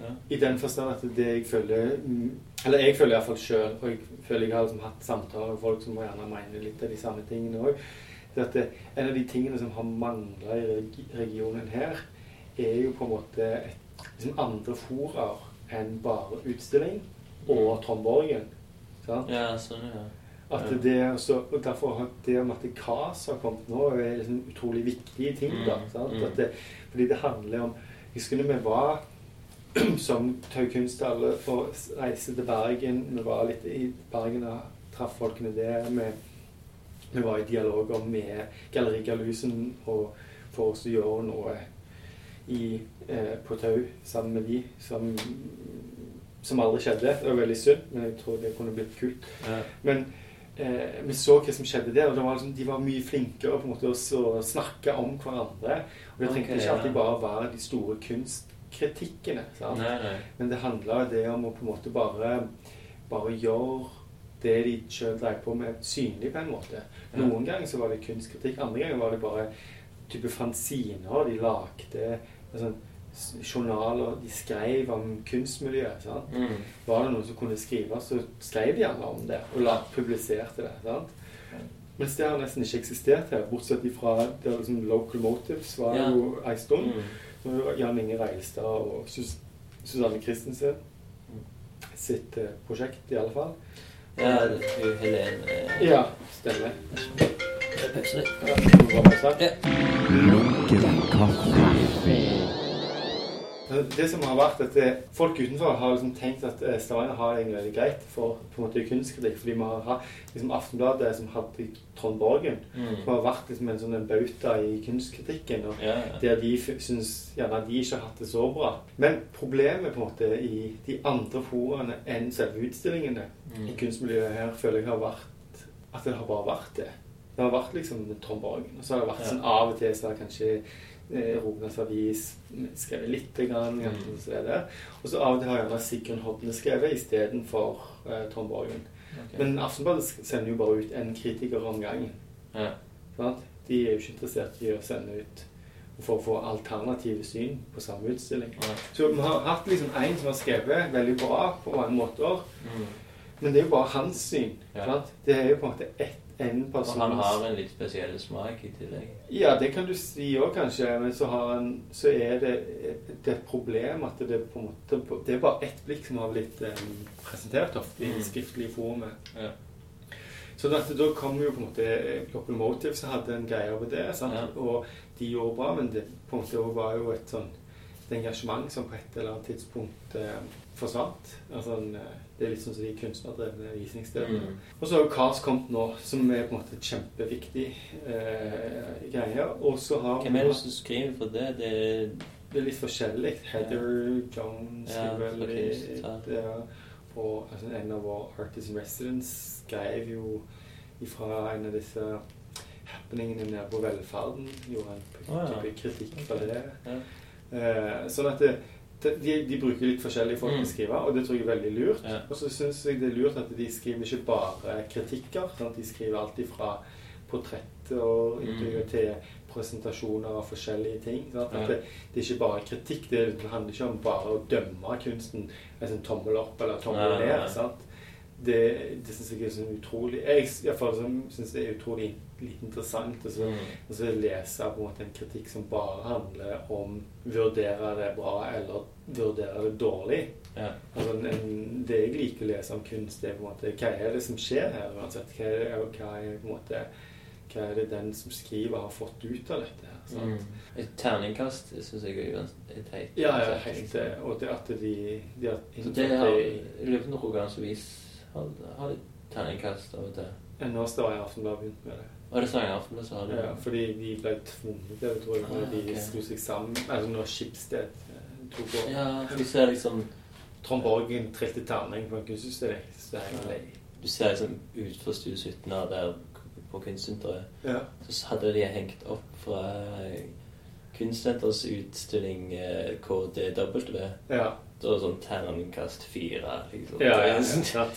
ja. i den forstand at det jeg føler mm, Eller jeg føler iallfall sjøl, og jeg føler jeg har liksom hatt samtaler med folk som gjerne mener litt av de samme tingene òg. At en av de tingene som har mangla i regionen her, er jo på en måte et, liksom andre foraer enn bare utstilling og Trondborgen. Sant? ja, sånn, ja. At det også, og Derfor har det om at KAS har kommet nå, er liksom utrolig viktige ting. da, Mm, sant? mm. At det, fordi det handler om Jeg husker når vi var som Tau Kunsthalle for å reise til Bergen. Vi var litt i Bergen og traff folkene der. Vi, vi var i dialoger med Galleri Galusen for oss å gjøre noe i, eh, på Tau sammen med de som, som aldri skjedde. Det var veldig synd, men jeg tror det kunne blitt kult. ja. Men eh, vi så hva som skjedde der, og var liksom, de var mye flinkere på en måte å snakke om hverandre. Og det trengte okay, ikke ja. alltid bare være de store kunstkritikkene. Nei, nei. Men det handla det om å på en måte bare, bare gjøre det de sjøl drev på med, synlig på en måte. Ja. Noen ganger så var det kunstkritikk, andre ganger var det bare type fanziner. De lagde altså, journaler, de skrev om kunstmiljøet. Mm. Var det noen som kunne skrive, så skrev de gjerne om det og la, publiserte det. sant? Mens det har nesten ikke eksistert her, bortsett fra det er liksom Local Motives var Ja. jo ei stund. Mm. Jan Inge Reilstad og Sus Susanne Christensen sitt uh, prosjekt, i alle fall. Ja, det er jo Helen eh, Ja, stemmer. Det. Lunken kaffe. Som har vært at eh, Folk utenfor har liksom tenkt at eh, Stavanger har det veldig greit for på en måte kunstkritikk. Fordi vi har hatt liksom Aftenbladet som hadde Trond Borgen, Mm. som har vært liksom en sånn en bauta i kunstkritikken. og Ja, ja. Der de syns gjerne de ikke har hatt det så bra. Men problemet på en måte i de andre foraene enn selve utstillingene Mm. i kunstmiljøet her, føler jeg har vært at det har bare vært det. Det har vært liksom Tom Borgen. Og så har det vært sånn av og til så har kanskje eh, Rognas Avis skrevet lite grann. Mm. kanskje, så er det. Og så av og til har gjerne Sigrun Hodne skrevet istedenfor eh, Tom Borgen. Ok. Men Aftenbladet sender jo bare ut en kritiker om gangen. ja. De er jo ikke interessert i å sende ut for å få alternative syn på samme utstilling. Ja. Så vi har hatt liksom en som har skrevet veldig bra på mange måter, Mm. men det er jo bare hans syn. Ja. Det er jo på en måte ett en Og person han har en litt spesiell smak i tillegg. Ja, det kan du si òg, kanskje. Men så, har han, så er det, det er et problem at det på en måte Det er bare ett blikk som har blitt um, presentert ofte i Mm. skriftlige forumet. Ja. Så at da kom jo på en måte Locomotive som hadde en greie over det. Sant? Ja. Og de gjorde bra, men det på en måte også var jo et sånn et engasjement som på et eller annet tidspunkt eh, forsvant. Altså, en, eh, det er litt sånn som de kunstnerdrevne visningsstedene. Mm. Og så har jo Cars kommet nå, som er på en måte kjempeviktig eh, greie. Og så har Hvem er det som skriver for det? Det er det er litt forskjellig. Heather Jones Ja, skriver ja. ja. Og altså, en av våre Artists in Residence skrev jo ifra en av disse happeningene nede på velferden. Gjorde ja. type kritikk for det. ja. Eh, sånn at det, de, de bruker litt forskjellige folk til å Mm. skrive, og det tror jeg er veldig lurt. Ja. Og så syns jeg det er lurt at de skriver ikke bare kritikker. Sånn de skriver alt ifra portrett og intervjuer Mm. til presentasjoner av forskjellige ting. At Ja. det, det er ikke bare kritikk. Det handler ikke om bare å dømme kunsten Altså en tommel opp eller tommel ned. Det, det syns jeg er sånn utrolig Jeg jeg, hvert syns det er utrolig litt interessant Og så- Mm. og så lese på en måte en kritikk som bare handler om vurdere det bra eller vurdere det dårlig. ja. Altså, en, det jeg liker å lese om kunst, det er på en måte hva er det som skjer her uansett. Hva er, det, hva er, på en måte, hva er det den som skriver, har fått ut av dette. her? Mm. Et terningkast syns jeg er teit. Ja, ja, helt det. Og det at de, de har Så det har i løpet ganger Rogalands Avis har, har et terningkast av og til. Nå står jeg i Aftenbladet med det. Var det jeg i aften så har du Ja, fordi de ble tvunget til det, tror jeg, når Ah, de ok. slo seg sammen. Altså når Skipsted eh, tok over. Ja, du ser liksom Trond Borgen trilte terning på en kunstutstilling. Det er jeg. Du ser liksom utenfor Stue 17 her der på Kunstsenteret, Ja. så hadde de hengt opp fra Kunstsenterets utstilling eh, KDW. Ja. Da var det sånn terningkast fire, liksom. Ja, ja, ja, ja, sånn-.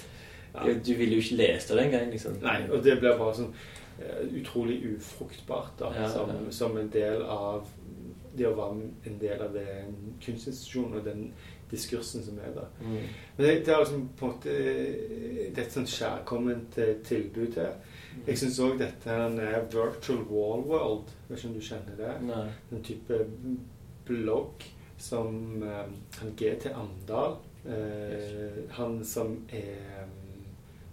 Ja. Du ville jo ikke lese det engang, liksom. Nei, og det blir bare sånn eh, utrolig ufruktbart da, Ja, som, som en del av det å være en del av den kunstinstitusjonen og den diskursen som er der. Mm. Men det, det er liksom på en måte Det er et sånn kjærkomment eh, tilbud til. Jeg syns òg dette her er Virtual Wall World. Vet ikke om du kjenner det? Nei. Den type blogg som eh, han GT Amdal eh, Han som er mm,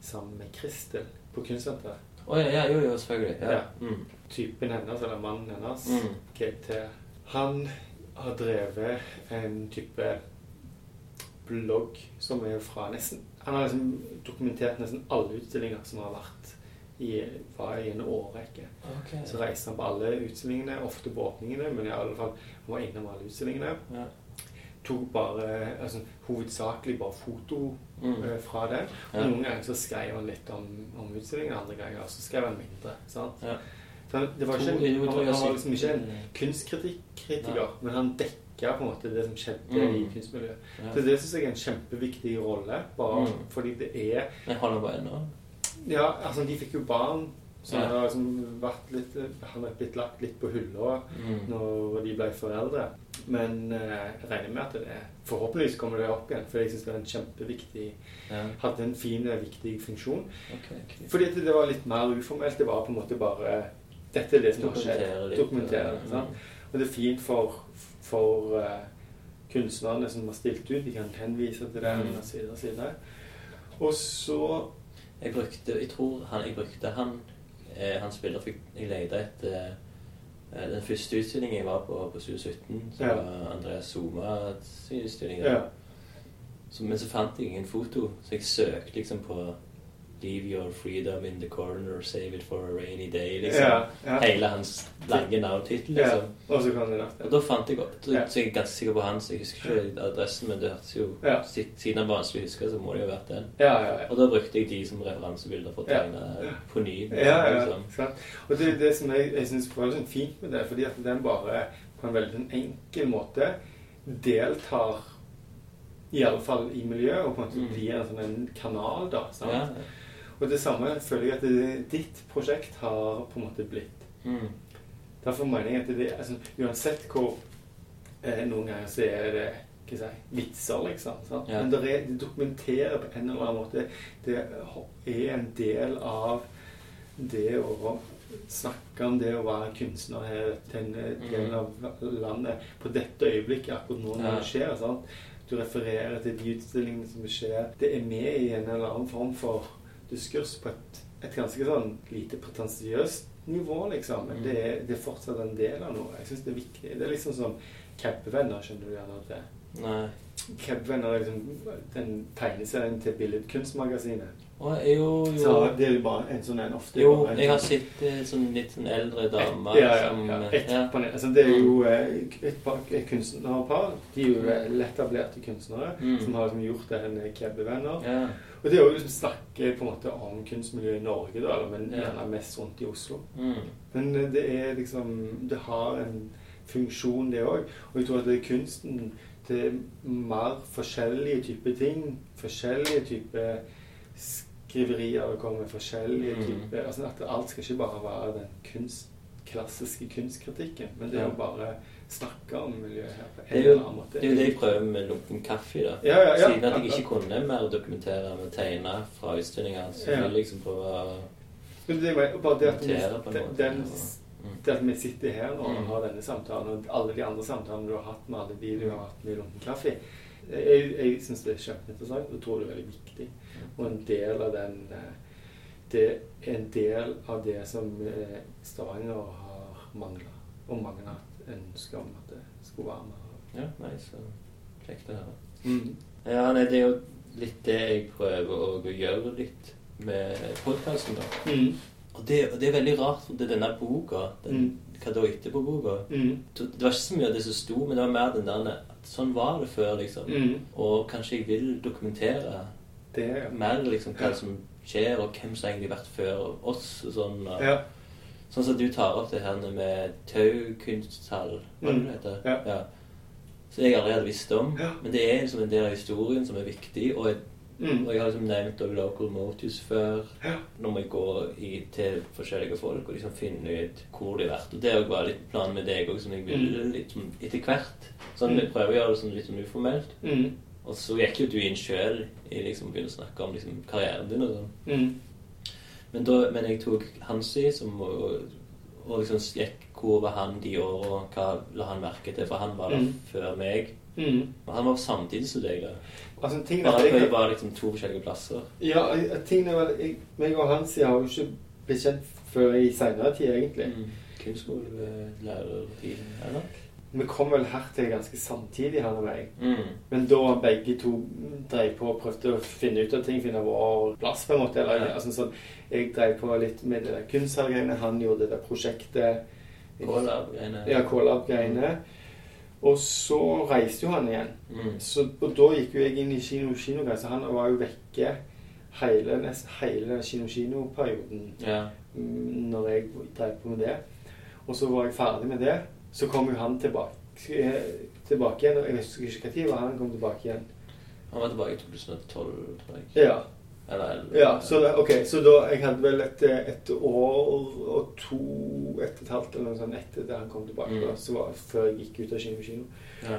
sammen med Kristel på Kunstsenteret. Å ja, ja, jo, jo, selvfølgelig. Ja. Ja. Mm. Typen hennes, eller mannen hennes, Mm. GT Han har drevet en type blogg som er fra nesten Han har liksom dokumentert nesten alle utstillinger som har vært i, var i en årrekke. Ok. Så reiste han på alle utstillingene, ofte på åpningene, men i alle fall han var innom alle utstillingene. Ja. Tok bare, altså hovedsakelig bare foto Mm. uh, fra det. Og Ja. noen ganger så skrev han litt om, om utstillingen, andre ganger så skrev han mindre. sant? Ja. Så det var ikke, jo, han, han var liksom ikke en kunstkritiker, ja. men han dekka på en måte det som skjedde Mm. i kunstmiljøet. Så det syns jeg er en kjempeviktig rolle, bare Mm. fordi det er Men han bare ennå? Ja, altså de fikk jo barn, så han har liksom vært litt Han har blitt lagt litt på hylla Mm. når de ble foreldre. Men eh, jeg regner med at det forhåpentligvis kommer det opp igjen, for jeg syns det er en kjempeviktig Ja. Hadde en fin, viktig funksjon. Okay, okay. Fordi det var litt mer uformelt. Det var på en måte bare Dette er det som har Dokumentere skjedd. litt, Dokumentere ja. Og det er fint for, for uh, kunstnerne som har stilt ut. De kan henvise til det, Mm. og og så. Og så Jeg brukte, jeg tror han, jeg brukte han, eh, han spiller, fikk, jeg leide etter eh, den første utstillingen jeg var på på 2017, så Ja. var Andreas Soma sin utstilling. Ja. Men så fant jeg ingen foto, så jeg søkte liksom på Leave your freedom in the corner, save it for a rainy day, liksom. Ja, ja. Hele hans lange navntittel, ja. liksom. Og så kan det Og da fant jeg opp, så, Ja. så jeg er ganske sikker på han, så jeg husker ikke adressen, men det hørtes jo, Ja. siden han var vanskelig å huske, så må det jo ha vært den. Ja, ja, ja. Og da brukte jeg de som referansebilder for å Ja. tegne på ny. Ja, ja, liksom. Og det er det som jeg, jeg syns var sånn fint med det, fordi at den bare på en veldig enkel måte deltar i alle fall i miljøet, og på en måte Mm. blir en sånn en kanal, da. Sant? Og det samme føler jeg at det, ditt prosjekt har på en måte blitt. Mm. Derfor mener jeg at det altså, Uansett hvor eh, Noen ganger så er det hva si, vitser, liksom. Ja. Men det, er, det dokumenterer på en eller annen måte Det er en del av det å snakke om det å være kunstner her i denne delen av landet på dette øyeblikket, akkurat nå når det skjer. Sant? Du refererer til de utstillingene som skjer. Det er med i en eller annen form for diskurs på et, et ganske sånn lite pretensiøst nivå, liksom. Men Mm. det er, det er fortsatt en del av noe. Jeg syns det er viktig. Det er liksom som Cabvenner, skjønner du gjerne til. Nei. Cabvenner er liksom den tegneserien til Billedkunstmagasinet. Jo, jo. Så det er jo bare en sånn en ofte. Jo, en jeg har sånn- sett eh, sånn litt sånn eldre dame ja, ja, som ja. eh, Et ja. panel. Altså, det er jo eh, et, par, et kunstnerpar. De er jo vel etablerte kunstnere Mm. som har liksom gjort denne Kebbevenner. Ja. Og det er jo liksom snakke på en måte om kunstmiljøet i Norge, da, men gjerne mest rundt i Oslo. Mm. Men eh, det er liksom Det har en funksjon, det òg. Og jeg tror at det er kunsten mer forskjellige typer ting. Forskjellige typer skriverier kommer forskjellige Mm. typer altså At alt skal ikke bare være den kunst, klassiske kunstkritikken, men det er å bare snakke om miljøet her på en er eller annen måte. det, er jo det jeg prøver med lunken kaffe. da. Ja, ja, ja. Siden at jeg ikke kunne mer dokumentere med tegne fra utstillinger, så vil jeg liksom prøve å Men det er bare det at, den, Notere på en måte, den, ja. det at vi sitter her og Mm. har denne samtalen, og alle de andre samtalene du har hatt med alle de du har hatt med Lunken kaffe Jeg, jeg syns det er kjempeinteressant og tror det er veldig viktig. Og en del av den eh, Det er en del av det som eh, Stavanger har mangla, og mange har hatt ønske om at det skulle være med. Ja, nei, så kjekt å høre. Mm. Ja, nei, det er jo litt det jeg prøver å gjøre litt med podkasten, da. Mm. Og det, og det er veldig rart, for det er denne boka, den Mm. Hva da etterpå-boka Mm. Det var ikke så mye av det som sto, men det var mer den der at Sånn var det før, liksom. Mm. Og kanskje jeg vil dokumentere Det, ja. mer liksom hva Ja. som skjer, og hvem som egentlig har vært før oss. og Sånn, og, ja. sånn som du tar opp det her med taukunsthall, hva Mm. det heter. Ja. Ja. Så jeg aldri hadde visst om. Men det er liksom en del av historien som er viktig. Og jeg, Mm. og jeg har liksom nevnt også Local Motives før. Ja. Når vi går i, til forskjellige folk og liksom finner ut hvor de har vært. Og det òg var litt planen med deg òg, som jeg ville litt som etter hvert. Sånn, Vi Mm. prøver å gjøre det sånn litt sånn uformelt. Mm. Og så gikk jo du inn sjøl i liksom å begynne å snakke om liksom karrieren din og sånn. Mm. Men, da, men jeg tok Hansi, som og, og liksom gikk hvor var han de åra, hva la han merke til? For han var der Mm. før meg. Mm. Og han var samtidig som deg. da. Altså, tingen er Bare at jeg- bare liksom to forskjellige plasser. Ja, tingen er vel jeg, meg og Hansi har jo ikke blitt kjent før i seinere tid, egentlig. Mm. Kunstskolelærertiden, eller? Vi kom vel her til ganske samtidig, han og meg. Mm. Men da begge to drev på og prøvde å finne ut av ting, finne vår plass, på en måte. Eller, Ja. altså, sånn, jeg drev på litt med det der kunsthallgreiene, han gjorde det der prosjektet Kålab-greiene. Ja, K-lab-greiene. Og så reiste jo han igjen. Mm. Så, og da gikk jo jeg inn i kino Kino, så han var jo vekke hele, nesten hele kino-kino-perioden Ja. mm, når jeg drev på med det. Og så var jeg ferdig med det. Så kom jo han tilbake, eh, tilbake igjen. og Jeg husker ikke når han kom tilbake igjen. Han var tilbake i 2012, tror jeg. Ja, Eller ja så, da- ok, så da jeg hadde vel et, et år og to, Et og et halvt eller noe sånt etter det han kom tilbake. Mm. Da, så var, før jeg gikk ut av kino kino. Ja.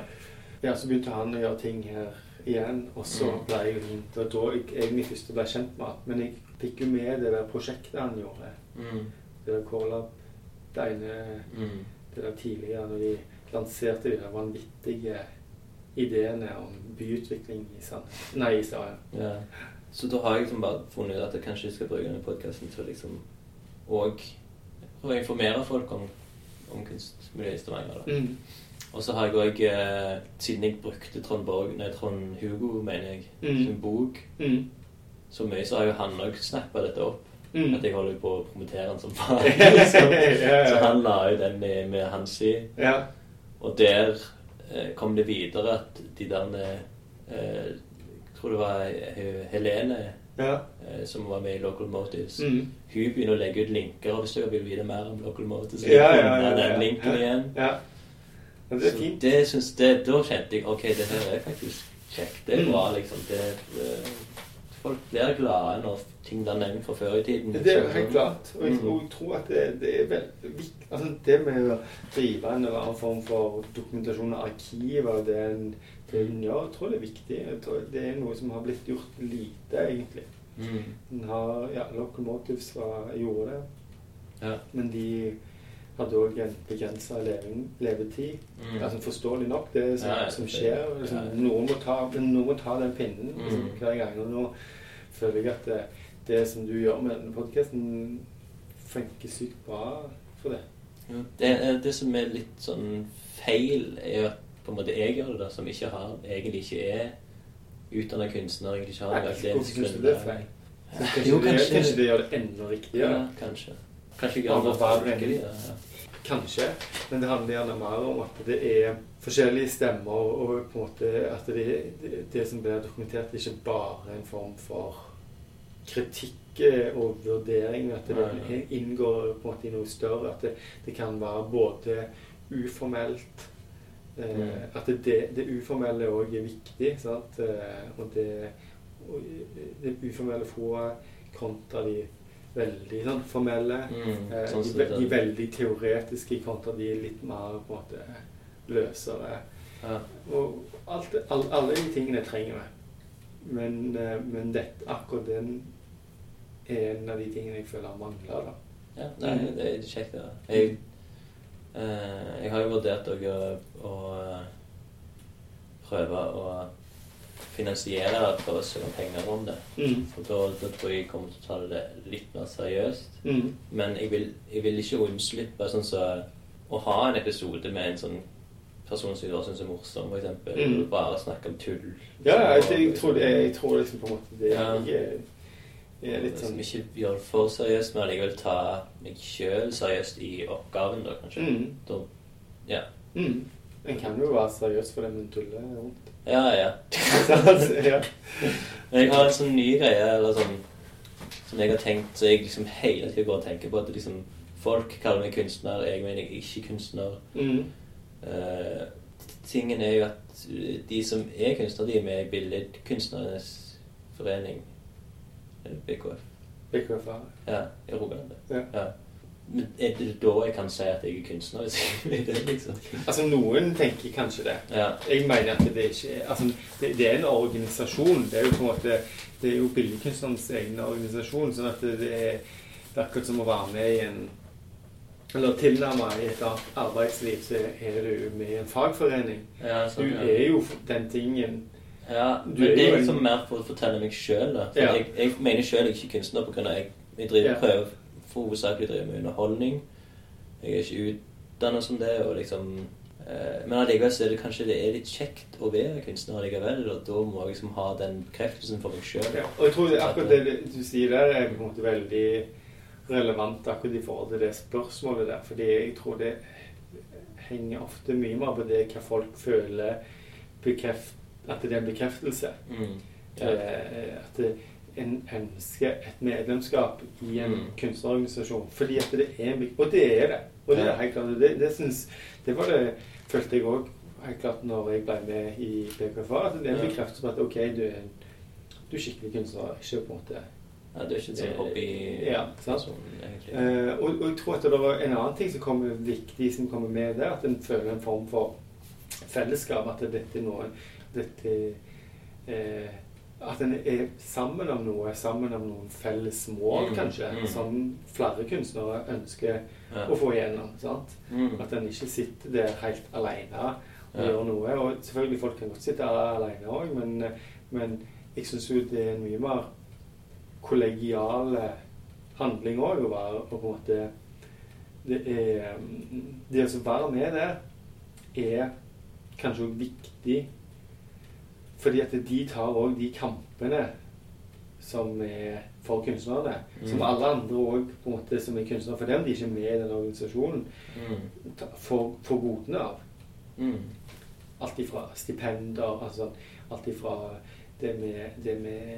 Ja, så begynte han å gjøre ting her igjen, og så Mm. ble jeg rundt, og da jeg egentlig først ble kjent med han. Men jeg fikk jo med det der prosjektet han gjorde. Mm. Det der K-lab. Det ene Mm. det der tidligere, når de lanserte de der vanvittige ideene om byutvikling i Sand... Nei, i sand, Ja. Så da har jeg liksom bare funnet ut at jeg kanskje skal bruke denne podkasten til å liksom Og å informere folk om, om da. Mm. Og så har jeg òg, eh, siden jeg brukte Trond Borg, nei, Trond Hugo, mener jeg, Mm. sin bok Mm. så mye, så har jo han òg snappa dette opp. Mm. At jeg holder på å promotere han som faen. Ja, ja, ja. Så han la jo den med, med Hansi. Ja. Og der eh, kom det videre at de der eh, tror det var eh, Helene Ja. eh, som var med i Local Motives. Mm. Hun begynner å legge ut linker, og hvis dere vil vite mer om Local Motives, så Ja, ja, ja, den linken igjen. ja. Det er fint. det synes det, Da kjente jeg ok, det her er faktisk kjekt. Det er Mm. bra, liksom. Det, eh, folk blir glade når ting blir nevnt fra før i tiden. Det er jo helt klart. Og jeg, Mm. og jeg tror at det, det er veldig viktig altså Det med å drive en eller annen form for dokumentasjon av det en, det ja, jeg tror det er viktig. Det er noe som har blitt gjort lite, egentlig. Mm. Har, ja, Locomotives var, gjorde det, Ja. men de hadde òg en begrensa levetid. Mm. Altså, forståelig nok, det som, Ja, som skjer. Liksom, noen, må ta, noen må ta den pinnen liksom, Mm. hver gang. Og nå føler jeg at det, det som du gjør med denne podkasten, funker sykt bra for det. Ja, Det, er- det som er litt sånn feil, er jo at på en måte jeg gjør det, da, som ikke har, egentlig ikke er utdanna kunstner. egentlig ikke har akademisk grunnlag. kanskje, Jo, det, kanskje- kanskje det gjør det enda riktigere? Ja, kanskje. Kanskje Av gjøre det folkelig, ja, ja. Kanskje, men det handler gjerne mer om at det er forskjellige stemmer, og på en måte at det, det, det som blir dokumentert, er ikke bare en form for kritikk eh, og vurdering. At det inngår på en måte i noe større. At det, det kan være både uformelt eh. At det, det, uformelle òg er viktig. Sant? Eh, og det, det uformelle få kontra de veldig sånn, formelle. Mm, Eh, sånn de, de veldig teoretiske kontra de litt mer på en måte løsere. Ja. Og alt, all, alle de tingene trenger vi. Men, eh, men det, akkurat den er en av de tingene jeg føler mangler. da. Ja, nei, Mm. det er kjekt. Ja. Jeg, jeg har jo vurdert også å, eh, prøve å finansiere prøve å søke penger om det. Mm. For da, da tror jeg jeg kommer til å ta det litt mer seriøst. Mm. Men jeg vil, jeg vil ikke unnslippe sånn så, å ha en episode med en sånn person som jeg syns er morsom, for eksempel. Mm. Bare snakke om tull. Ja, jeg, jeg, tror, jeg tror liksom på en måte det Ja. Er, er litt sånn ikke gjør det for seriøst, men allikevel ta meg sjøl seriøst i oppgaven, da, kanskje. Mm. Da, ja. mm. En kan jo være seriøs for man tuller tulle rundt. Ja, ja. Ja. Men jeg har en sånn ny greie eller sånn, som jeg har tenkt Så jeg liksom hele tiden går og tenker på at liksom, folk kaller meg kunstner, jeg mener jeg er ikke kunstner. Mm. Uh, tingen er jo at de som er kunstnere, de er med i Billedkunstnernes forening. BKF. BKFA. Ja, i Rogaland. Ja. Men er det da jeg kan si at jeg er kunstner? Hvis jeg er det, liksom? Altså, noen tenker kanskje det. Ja. Jeg mener at det ikke er altså, det, det er en organisasjon. Det er jo på en måte Det er jo billedkunstnerens egen organisasjon. sånn at det, det, er, akkurat som å være med i en Eller tilnærme i et arbeidsliv, så er du med i en fagforening. Ja, Du sånn, ja. er jo den tingen Ja, men det er liksom mer for å fortelle meg sjøl. Ja. jeg, jeg mener sjøl jeg er ikke kunstner pga. at jeg, jeg driver, Ja. prøver for hovedsakelig driver med underholdning. Jeg er ikke utdanna som det. og liksom... Eh, men allikevel så er det kanskje det er litt kjekt å være kunstner allikevel. Og da må jeg liksom ha den bekreftelsen for meg sjøl. ja. Og jeg tror det, akkurat det du sier der, er på en måte veldig relevant akkurat i forhold til det spørsmålet der. Fordi jeg tror det henger ofte mye mer på det hva folk føler bekreft, at det er en bekreftelse. Mm. Eh, at en ønsker et medlemskap i en Mm. kunstnerorganisasjon. Fordi at det er en Og det er det. Og det er helt klart. Det, det, synes, det var det følte jeg òg helt klart når jeg ble med i BKFA. At det er en bekreftelse på at OK, du er, du er skikkelig kunstner. Ikke på en måte Ja, Du er ikke en sånn hobby Ja, egentlig. Eh, og, og jeg tror at det var en annen ting som kommer viktig som kommer med der, at en føler en form for fellesskap. At dette er noe dette, eh, At en er sammen om noe, sammen om noen felles mål, Mm, kanskje, mm. som flere kunstnere ønsker Ja. å få igjennom. sant? Mm. At en ikke sitter der helt alene og Ja. gjør noe. Og selvfølgelig, folk kan godt sitte alene òg, men, men jeg syns jo det er en mye mer kollegial handling òg å være og på en måte Det er Det å være med der er kanskje òg viktig fordi at de tar òg de kampene som er for kunstnerne. Som Mm. alle andre òg som er kunstnere. For dem de ikke er med i den organisasjonen, Mm. får får godene av. Mm. Alt ifra stipender, altså alt ifra det med, det med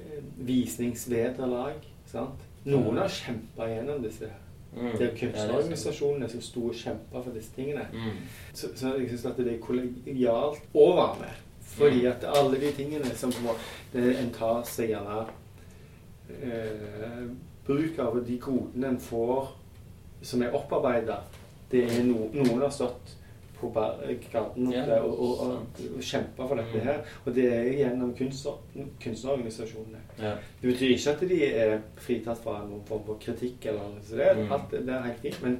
eh, visningsvederlag. Sant? Noen har kjempa gjennom disse. Mm. Det er er kunstnerorganisasjonene som sto og kjempa for disse tingene. Mm. Så, så jeg syns at det er kollegialt å være med. Fordi at alle de tingene som på en tar seg gjerne eh, Bruk av de godene en får som er opparbeida, det er no, noen har stått på gaten Ja, og, og, og, og kjempa for dette Mm. her. Og det er gjennom kunstner, kunstnerorganisasjonene. Ja. Det betyr ikke at de er fritatt fra noen form for kritikk, eller noe så det, Mm. alt det det er helt fint. Men,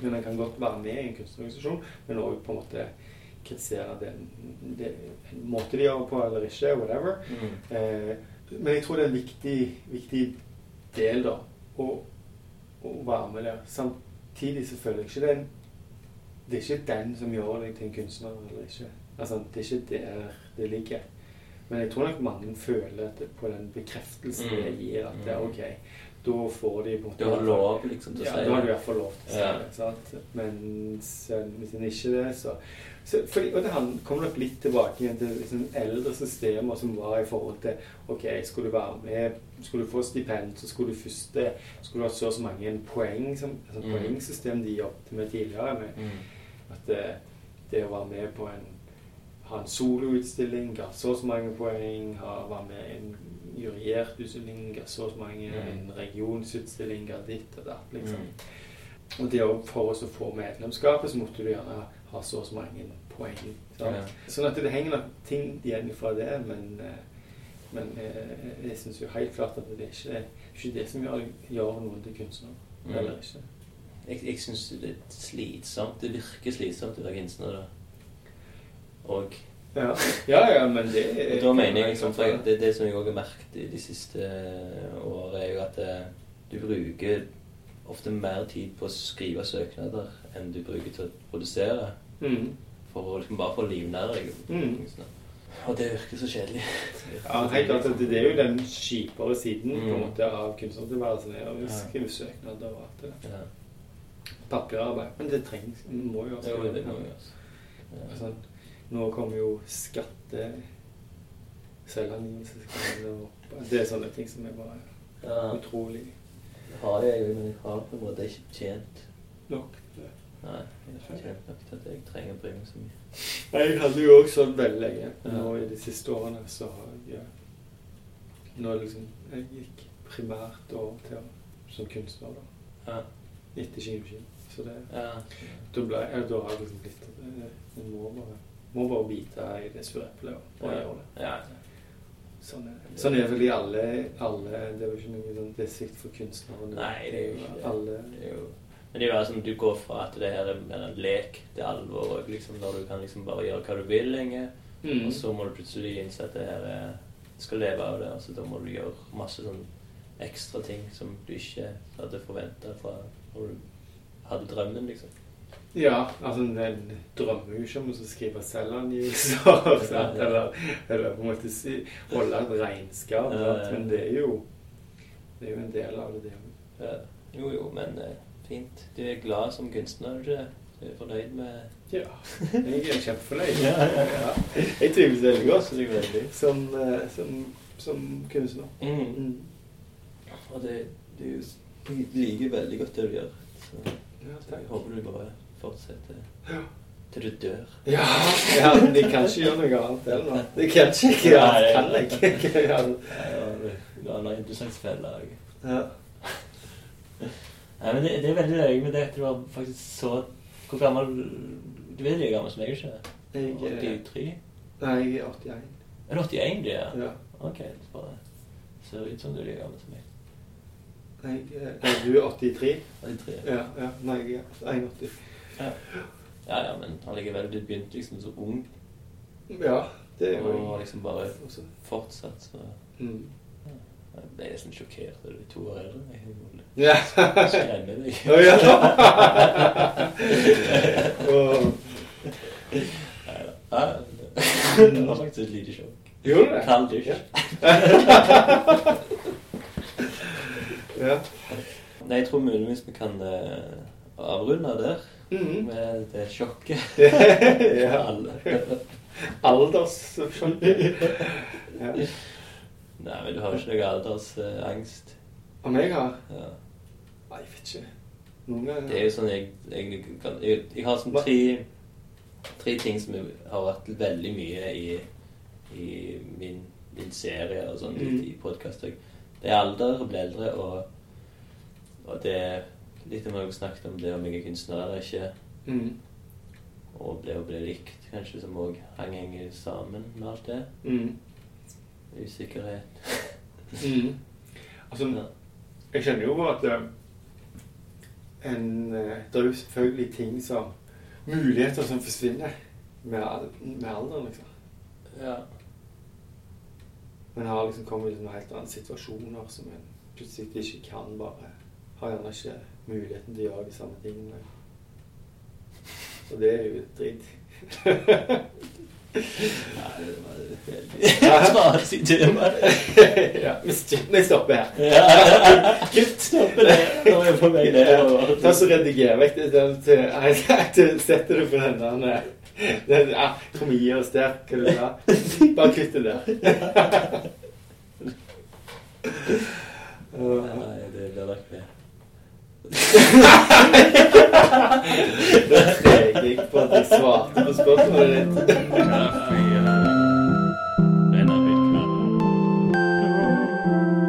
men en kan godt være med i en kunstnerorganisasjon, men òg på en måte kritisere det, den måte de gjør det på, eller ikke, whatever. Mm. Eh, men jeg tror det er en viktig, viktig del, da, å, å være med der. Samtidig så føler jeg ikke den Det er ikke den som gjør deg til en kunstner eller ikke. Altså, det er ikke der det ligger. Men jeg tror nok mange føler det, på den bekreftelsen Mm. det gir, at det er Mm. ok, da får de på en måte Du har lov liksom til å ja, si da har du i hvert fall lov til å si Ja. det. Sant? Men så- hvis en ikke det, så, så fordi, Og det kommer nok litt tilbake igjen til liksom, eldre systemer som var i forhold til Ok, skulle du være med, skulle du få stipend, så skulle du først skulle du ha så og så mange poeng, som, altså, Mm. poengsystem de jobbet med tidligere. med Mm. at det, det å være med på en ha en soloutstilling ga så og så mange poeng. Ha, være med i en juryert utstillinger, så mange. Mm. En regionsutstilling ditt og datt. liksom. Mm. Og det for oss å få medlemskapet, så måtte du gjerne ha så og så mange poeng. Sant? Ja. Sånn at det henger nok ting igjen fra det, men, eh, men eh, jeg syns jo helt klart at det er ikke det, ikke det som gjør, gjør noen til kunstner. Mm. Eller ikke. Jeg, jeg syns det er slitsomt. Det virker slitsomt å være kunstner. Og Ja. ja, ja, men det Og da mener jeg liksom, for det, det som jeg også har merket i de siste årene, er jo at eh, du bruker ofte mer tid på å skrive søknader enn du bruker til å produsere. Mm. For å liksom bare få livnære deg. Mm. Og det virker så kjedelig. Ja, helt klart at det er jo den kjipere siden på en Mm. måte av kunstnertilværelsen. er Å Ja. skrive søknader og alt det der. Ja. Papirarbeid. Men det trengs. Må jo også er det gjøres. Ja. Sånn, nå kommer jo skatte... Selvangivelsesgreiene og Det er sånne ting som er bare Ja, utrolig det har jeg jo, men jeg har på en måte ikke tjent nok. Nei, jeg har ikke tjent nok til at jeg trenger å bry meg så mye. Jeg hadde jo også sånn veldig lenge. Nå i de siste årene så har jeg Nå liksom Jeg gikk primært over til som kunstner, da. Ja. Etter kinokino. Så det Ja. Da, ble, jeg, da har jeg liksom blitt jeg, jeg må, bare, må bare bite i det sure eplet og, bare Ja. gjøre det. ja. Sånn er. Sånn er det vel i alle, alle Det er jo ikke noe sånn desikt for kunstnere. Nei, det er jo ikke. Alle Det er jo men det er jo sånn du går fra at det her er mer en lek til alvor, og liksom, når du kan liksom bare gjøre hva du vil lenge, Mm. og så må du plutselig innse at det her er, skal leve av det, Altså, da må du gjøre masse sånn ekstra ting som du ikke hadde forventa fra når du hadde drømmen, liksom. Ja, altså en drømmer jo ikke om å skrive selvangivelser, eller, eller på en måte si, holde et regnskap, men det er jo det er jo en del av det. Ja. Jo, jo, men eh, fint. Du er glad som kunstner, er du ikke? Du er fornøyd med Ja, jeg er kjempefornøyd. Ja, ja, ja. Jeg trives veldig godt som, eh, som, som kunstner. Mm. Mm. Og det, Du liker veldig godt det du gjør. Så Ja, så takk. jeg håper du bare fortsetter Ja. til du dør. Ja, ja, men de kan ikke gjøre noe annet heller. Det kan ikke jeg. Nei, Ja, kan jeg. ikke. Ja, det er interessant felle. Ja. Nei, men det, det er veldig løye med det at du var faktisk så Hvor gammel Du er like gammel som meg, ikke Jeg, eh, 83? Nei, jeg er 81. Er du 81, du ja? Ja. Ok, det bare ser ut som du er like gammel som meg. Jeg, eh, er du er 83? 83. Ja. ja. Nei, jeg er 81. Ja. ja, ja, men allikevel, du begynte liksom så ung, Ja, det er og jo har liksom bare fortsatt, så Mm. Jeg ble nesten sjokkert da du er to år eldre. Ja. Jeg Skremmer deg. Å ja. Og- Neida. Ja, Det var faktisk et lite sjokk. Gjorde det? Kald dusj. Ja. Nei, jeg tror muligens vi kan uh, avrunde der Mhm. med det sjokket. ja. For Ja. Nei, men du har ikke noe aldersangst. Om jeg har? Ja. Nei, jeg vet ikke. Noen. Det er jo sånn jeg egentlig kan, jeg, jeg har sånn tre, tre ting som har vært veldig mye i, i min, min serie og sånn Mm. i podkast. Det er alder, å bli eldre, og, og det er litt om jeg snakket om det om jeg er kunstner eller ikke. Mm. Og det å bli likt, kanskje, som òg henger sammen med alt det. Mm. Usikkerhet. Mm. Altså, Ja. jeg skjønner jo at eh, en, eh, det er jo selvfølgelig ting som Muligheter som forsvinner med, med alderen, liksom. Ja. Men har liksom kommet i noen helt andre situasjoner som en plutselig ikke kan bare Har gjerne ikke muligheten til å gjøre de samme tingene. Og det er jo dritt. Nei, det var veldig tema. ja, vi stopper her. Ja. Kutt, stopper det. Nå er jeg på vei nedover. Ta så Rediger vekk det til, Setter du på den der den, ja, Kom gi oss der, hva du sa. Bare kutt det der. Nei, det blir nok Den Fredrik Patrik Svarte på spørsmålet ditt.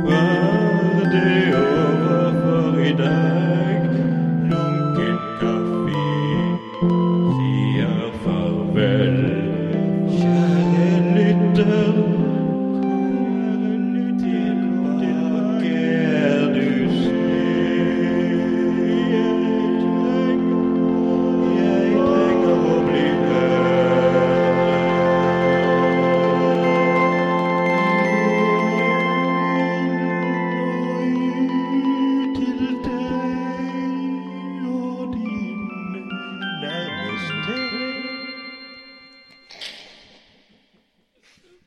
Var det over for i dag?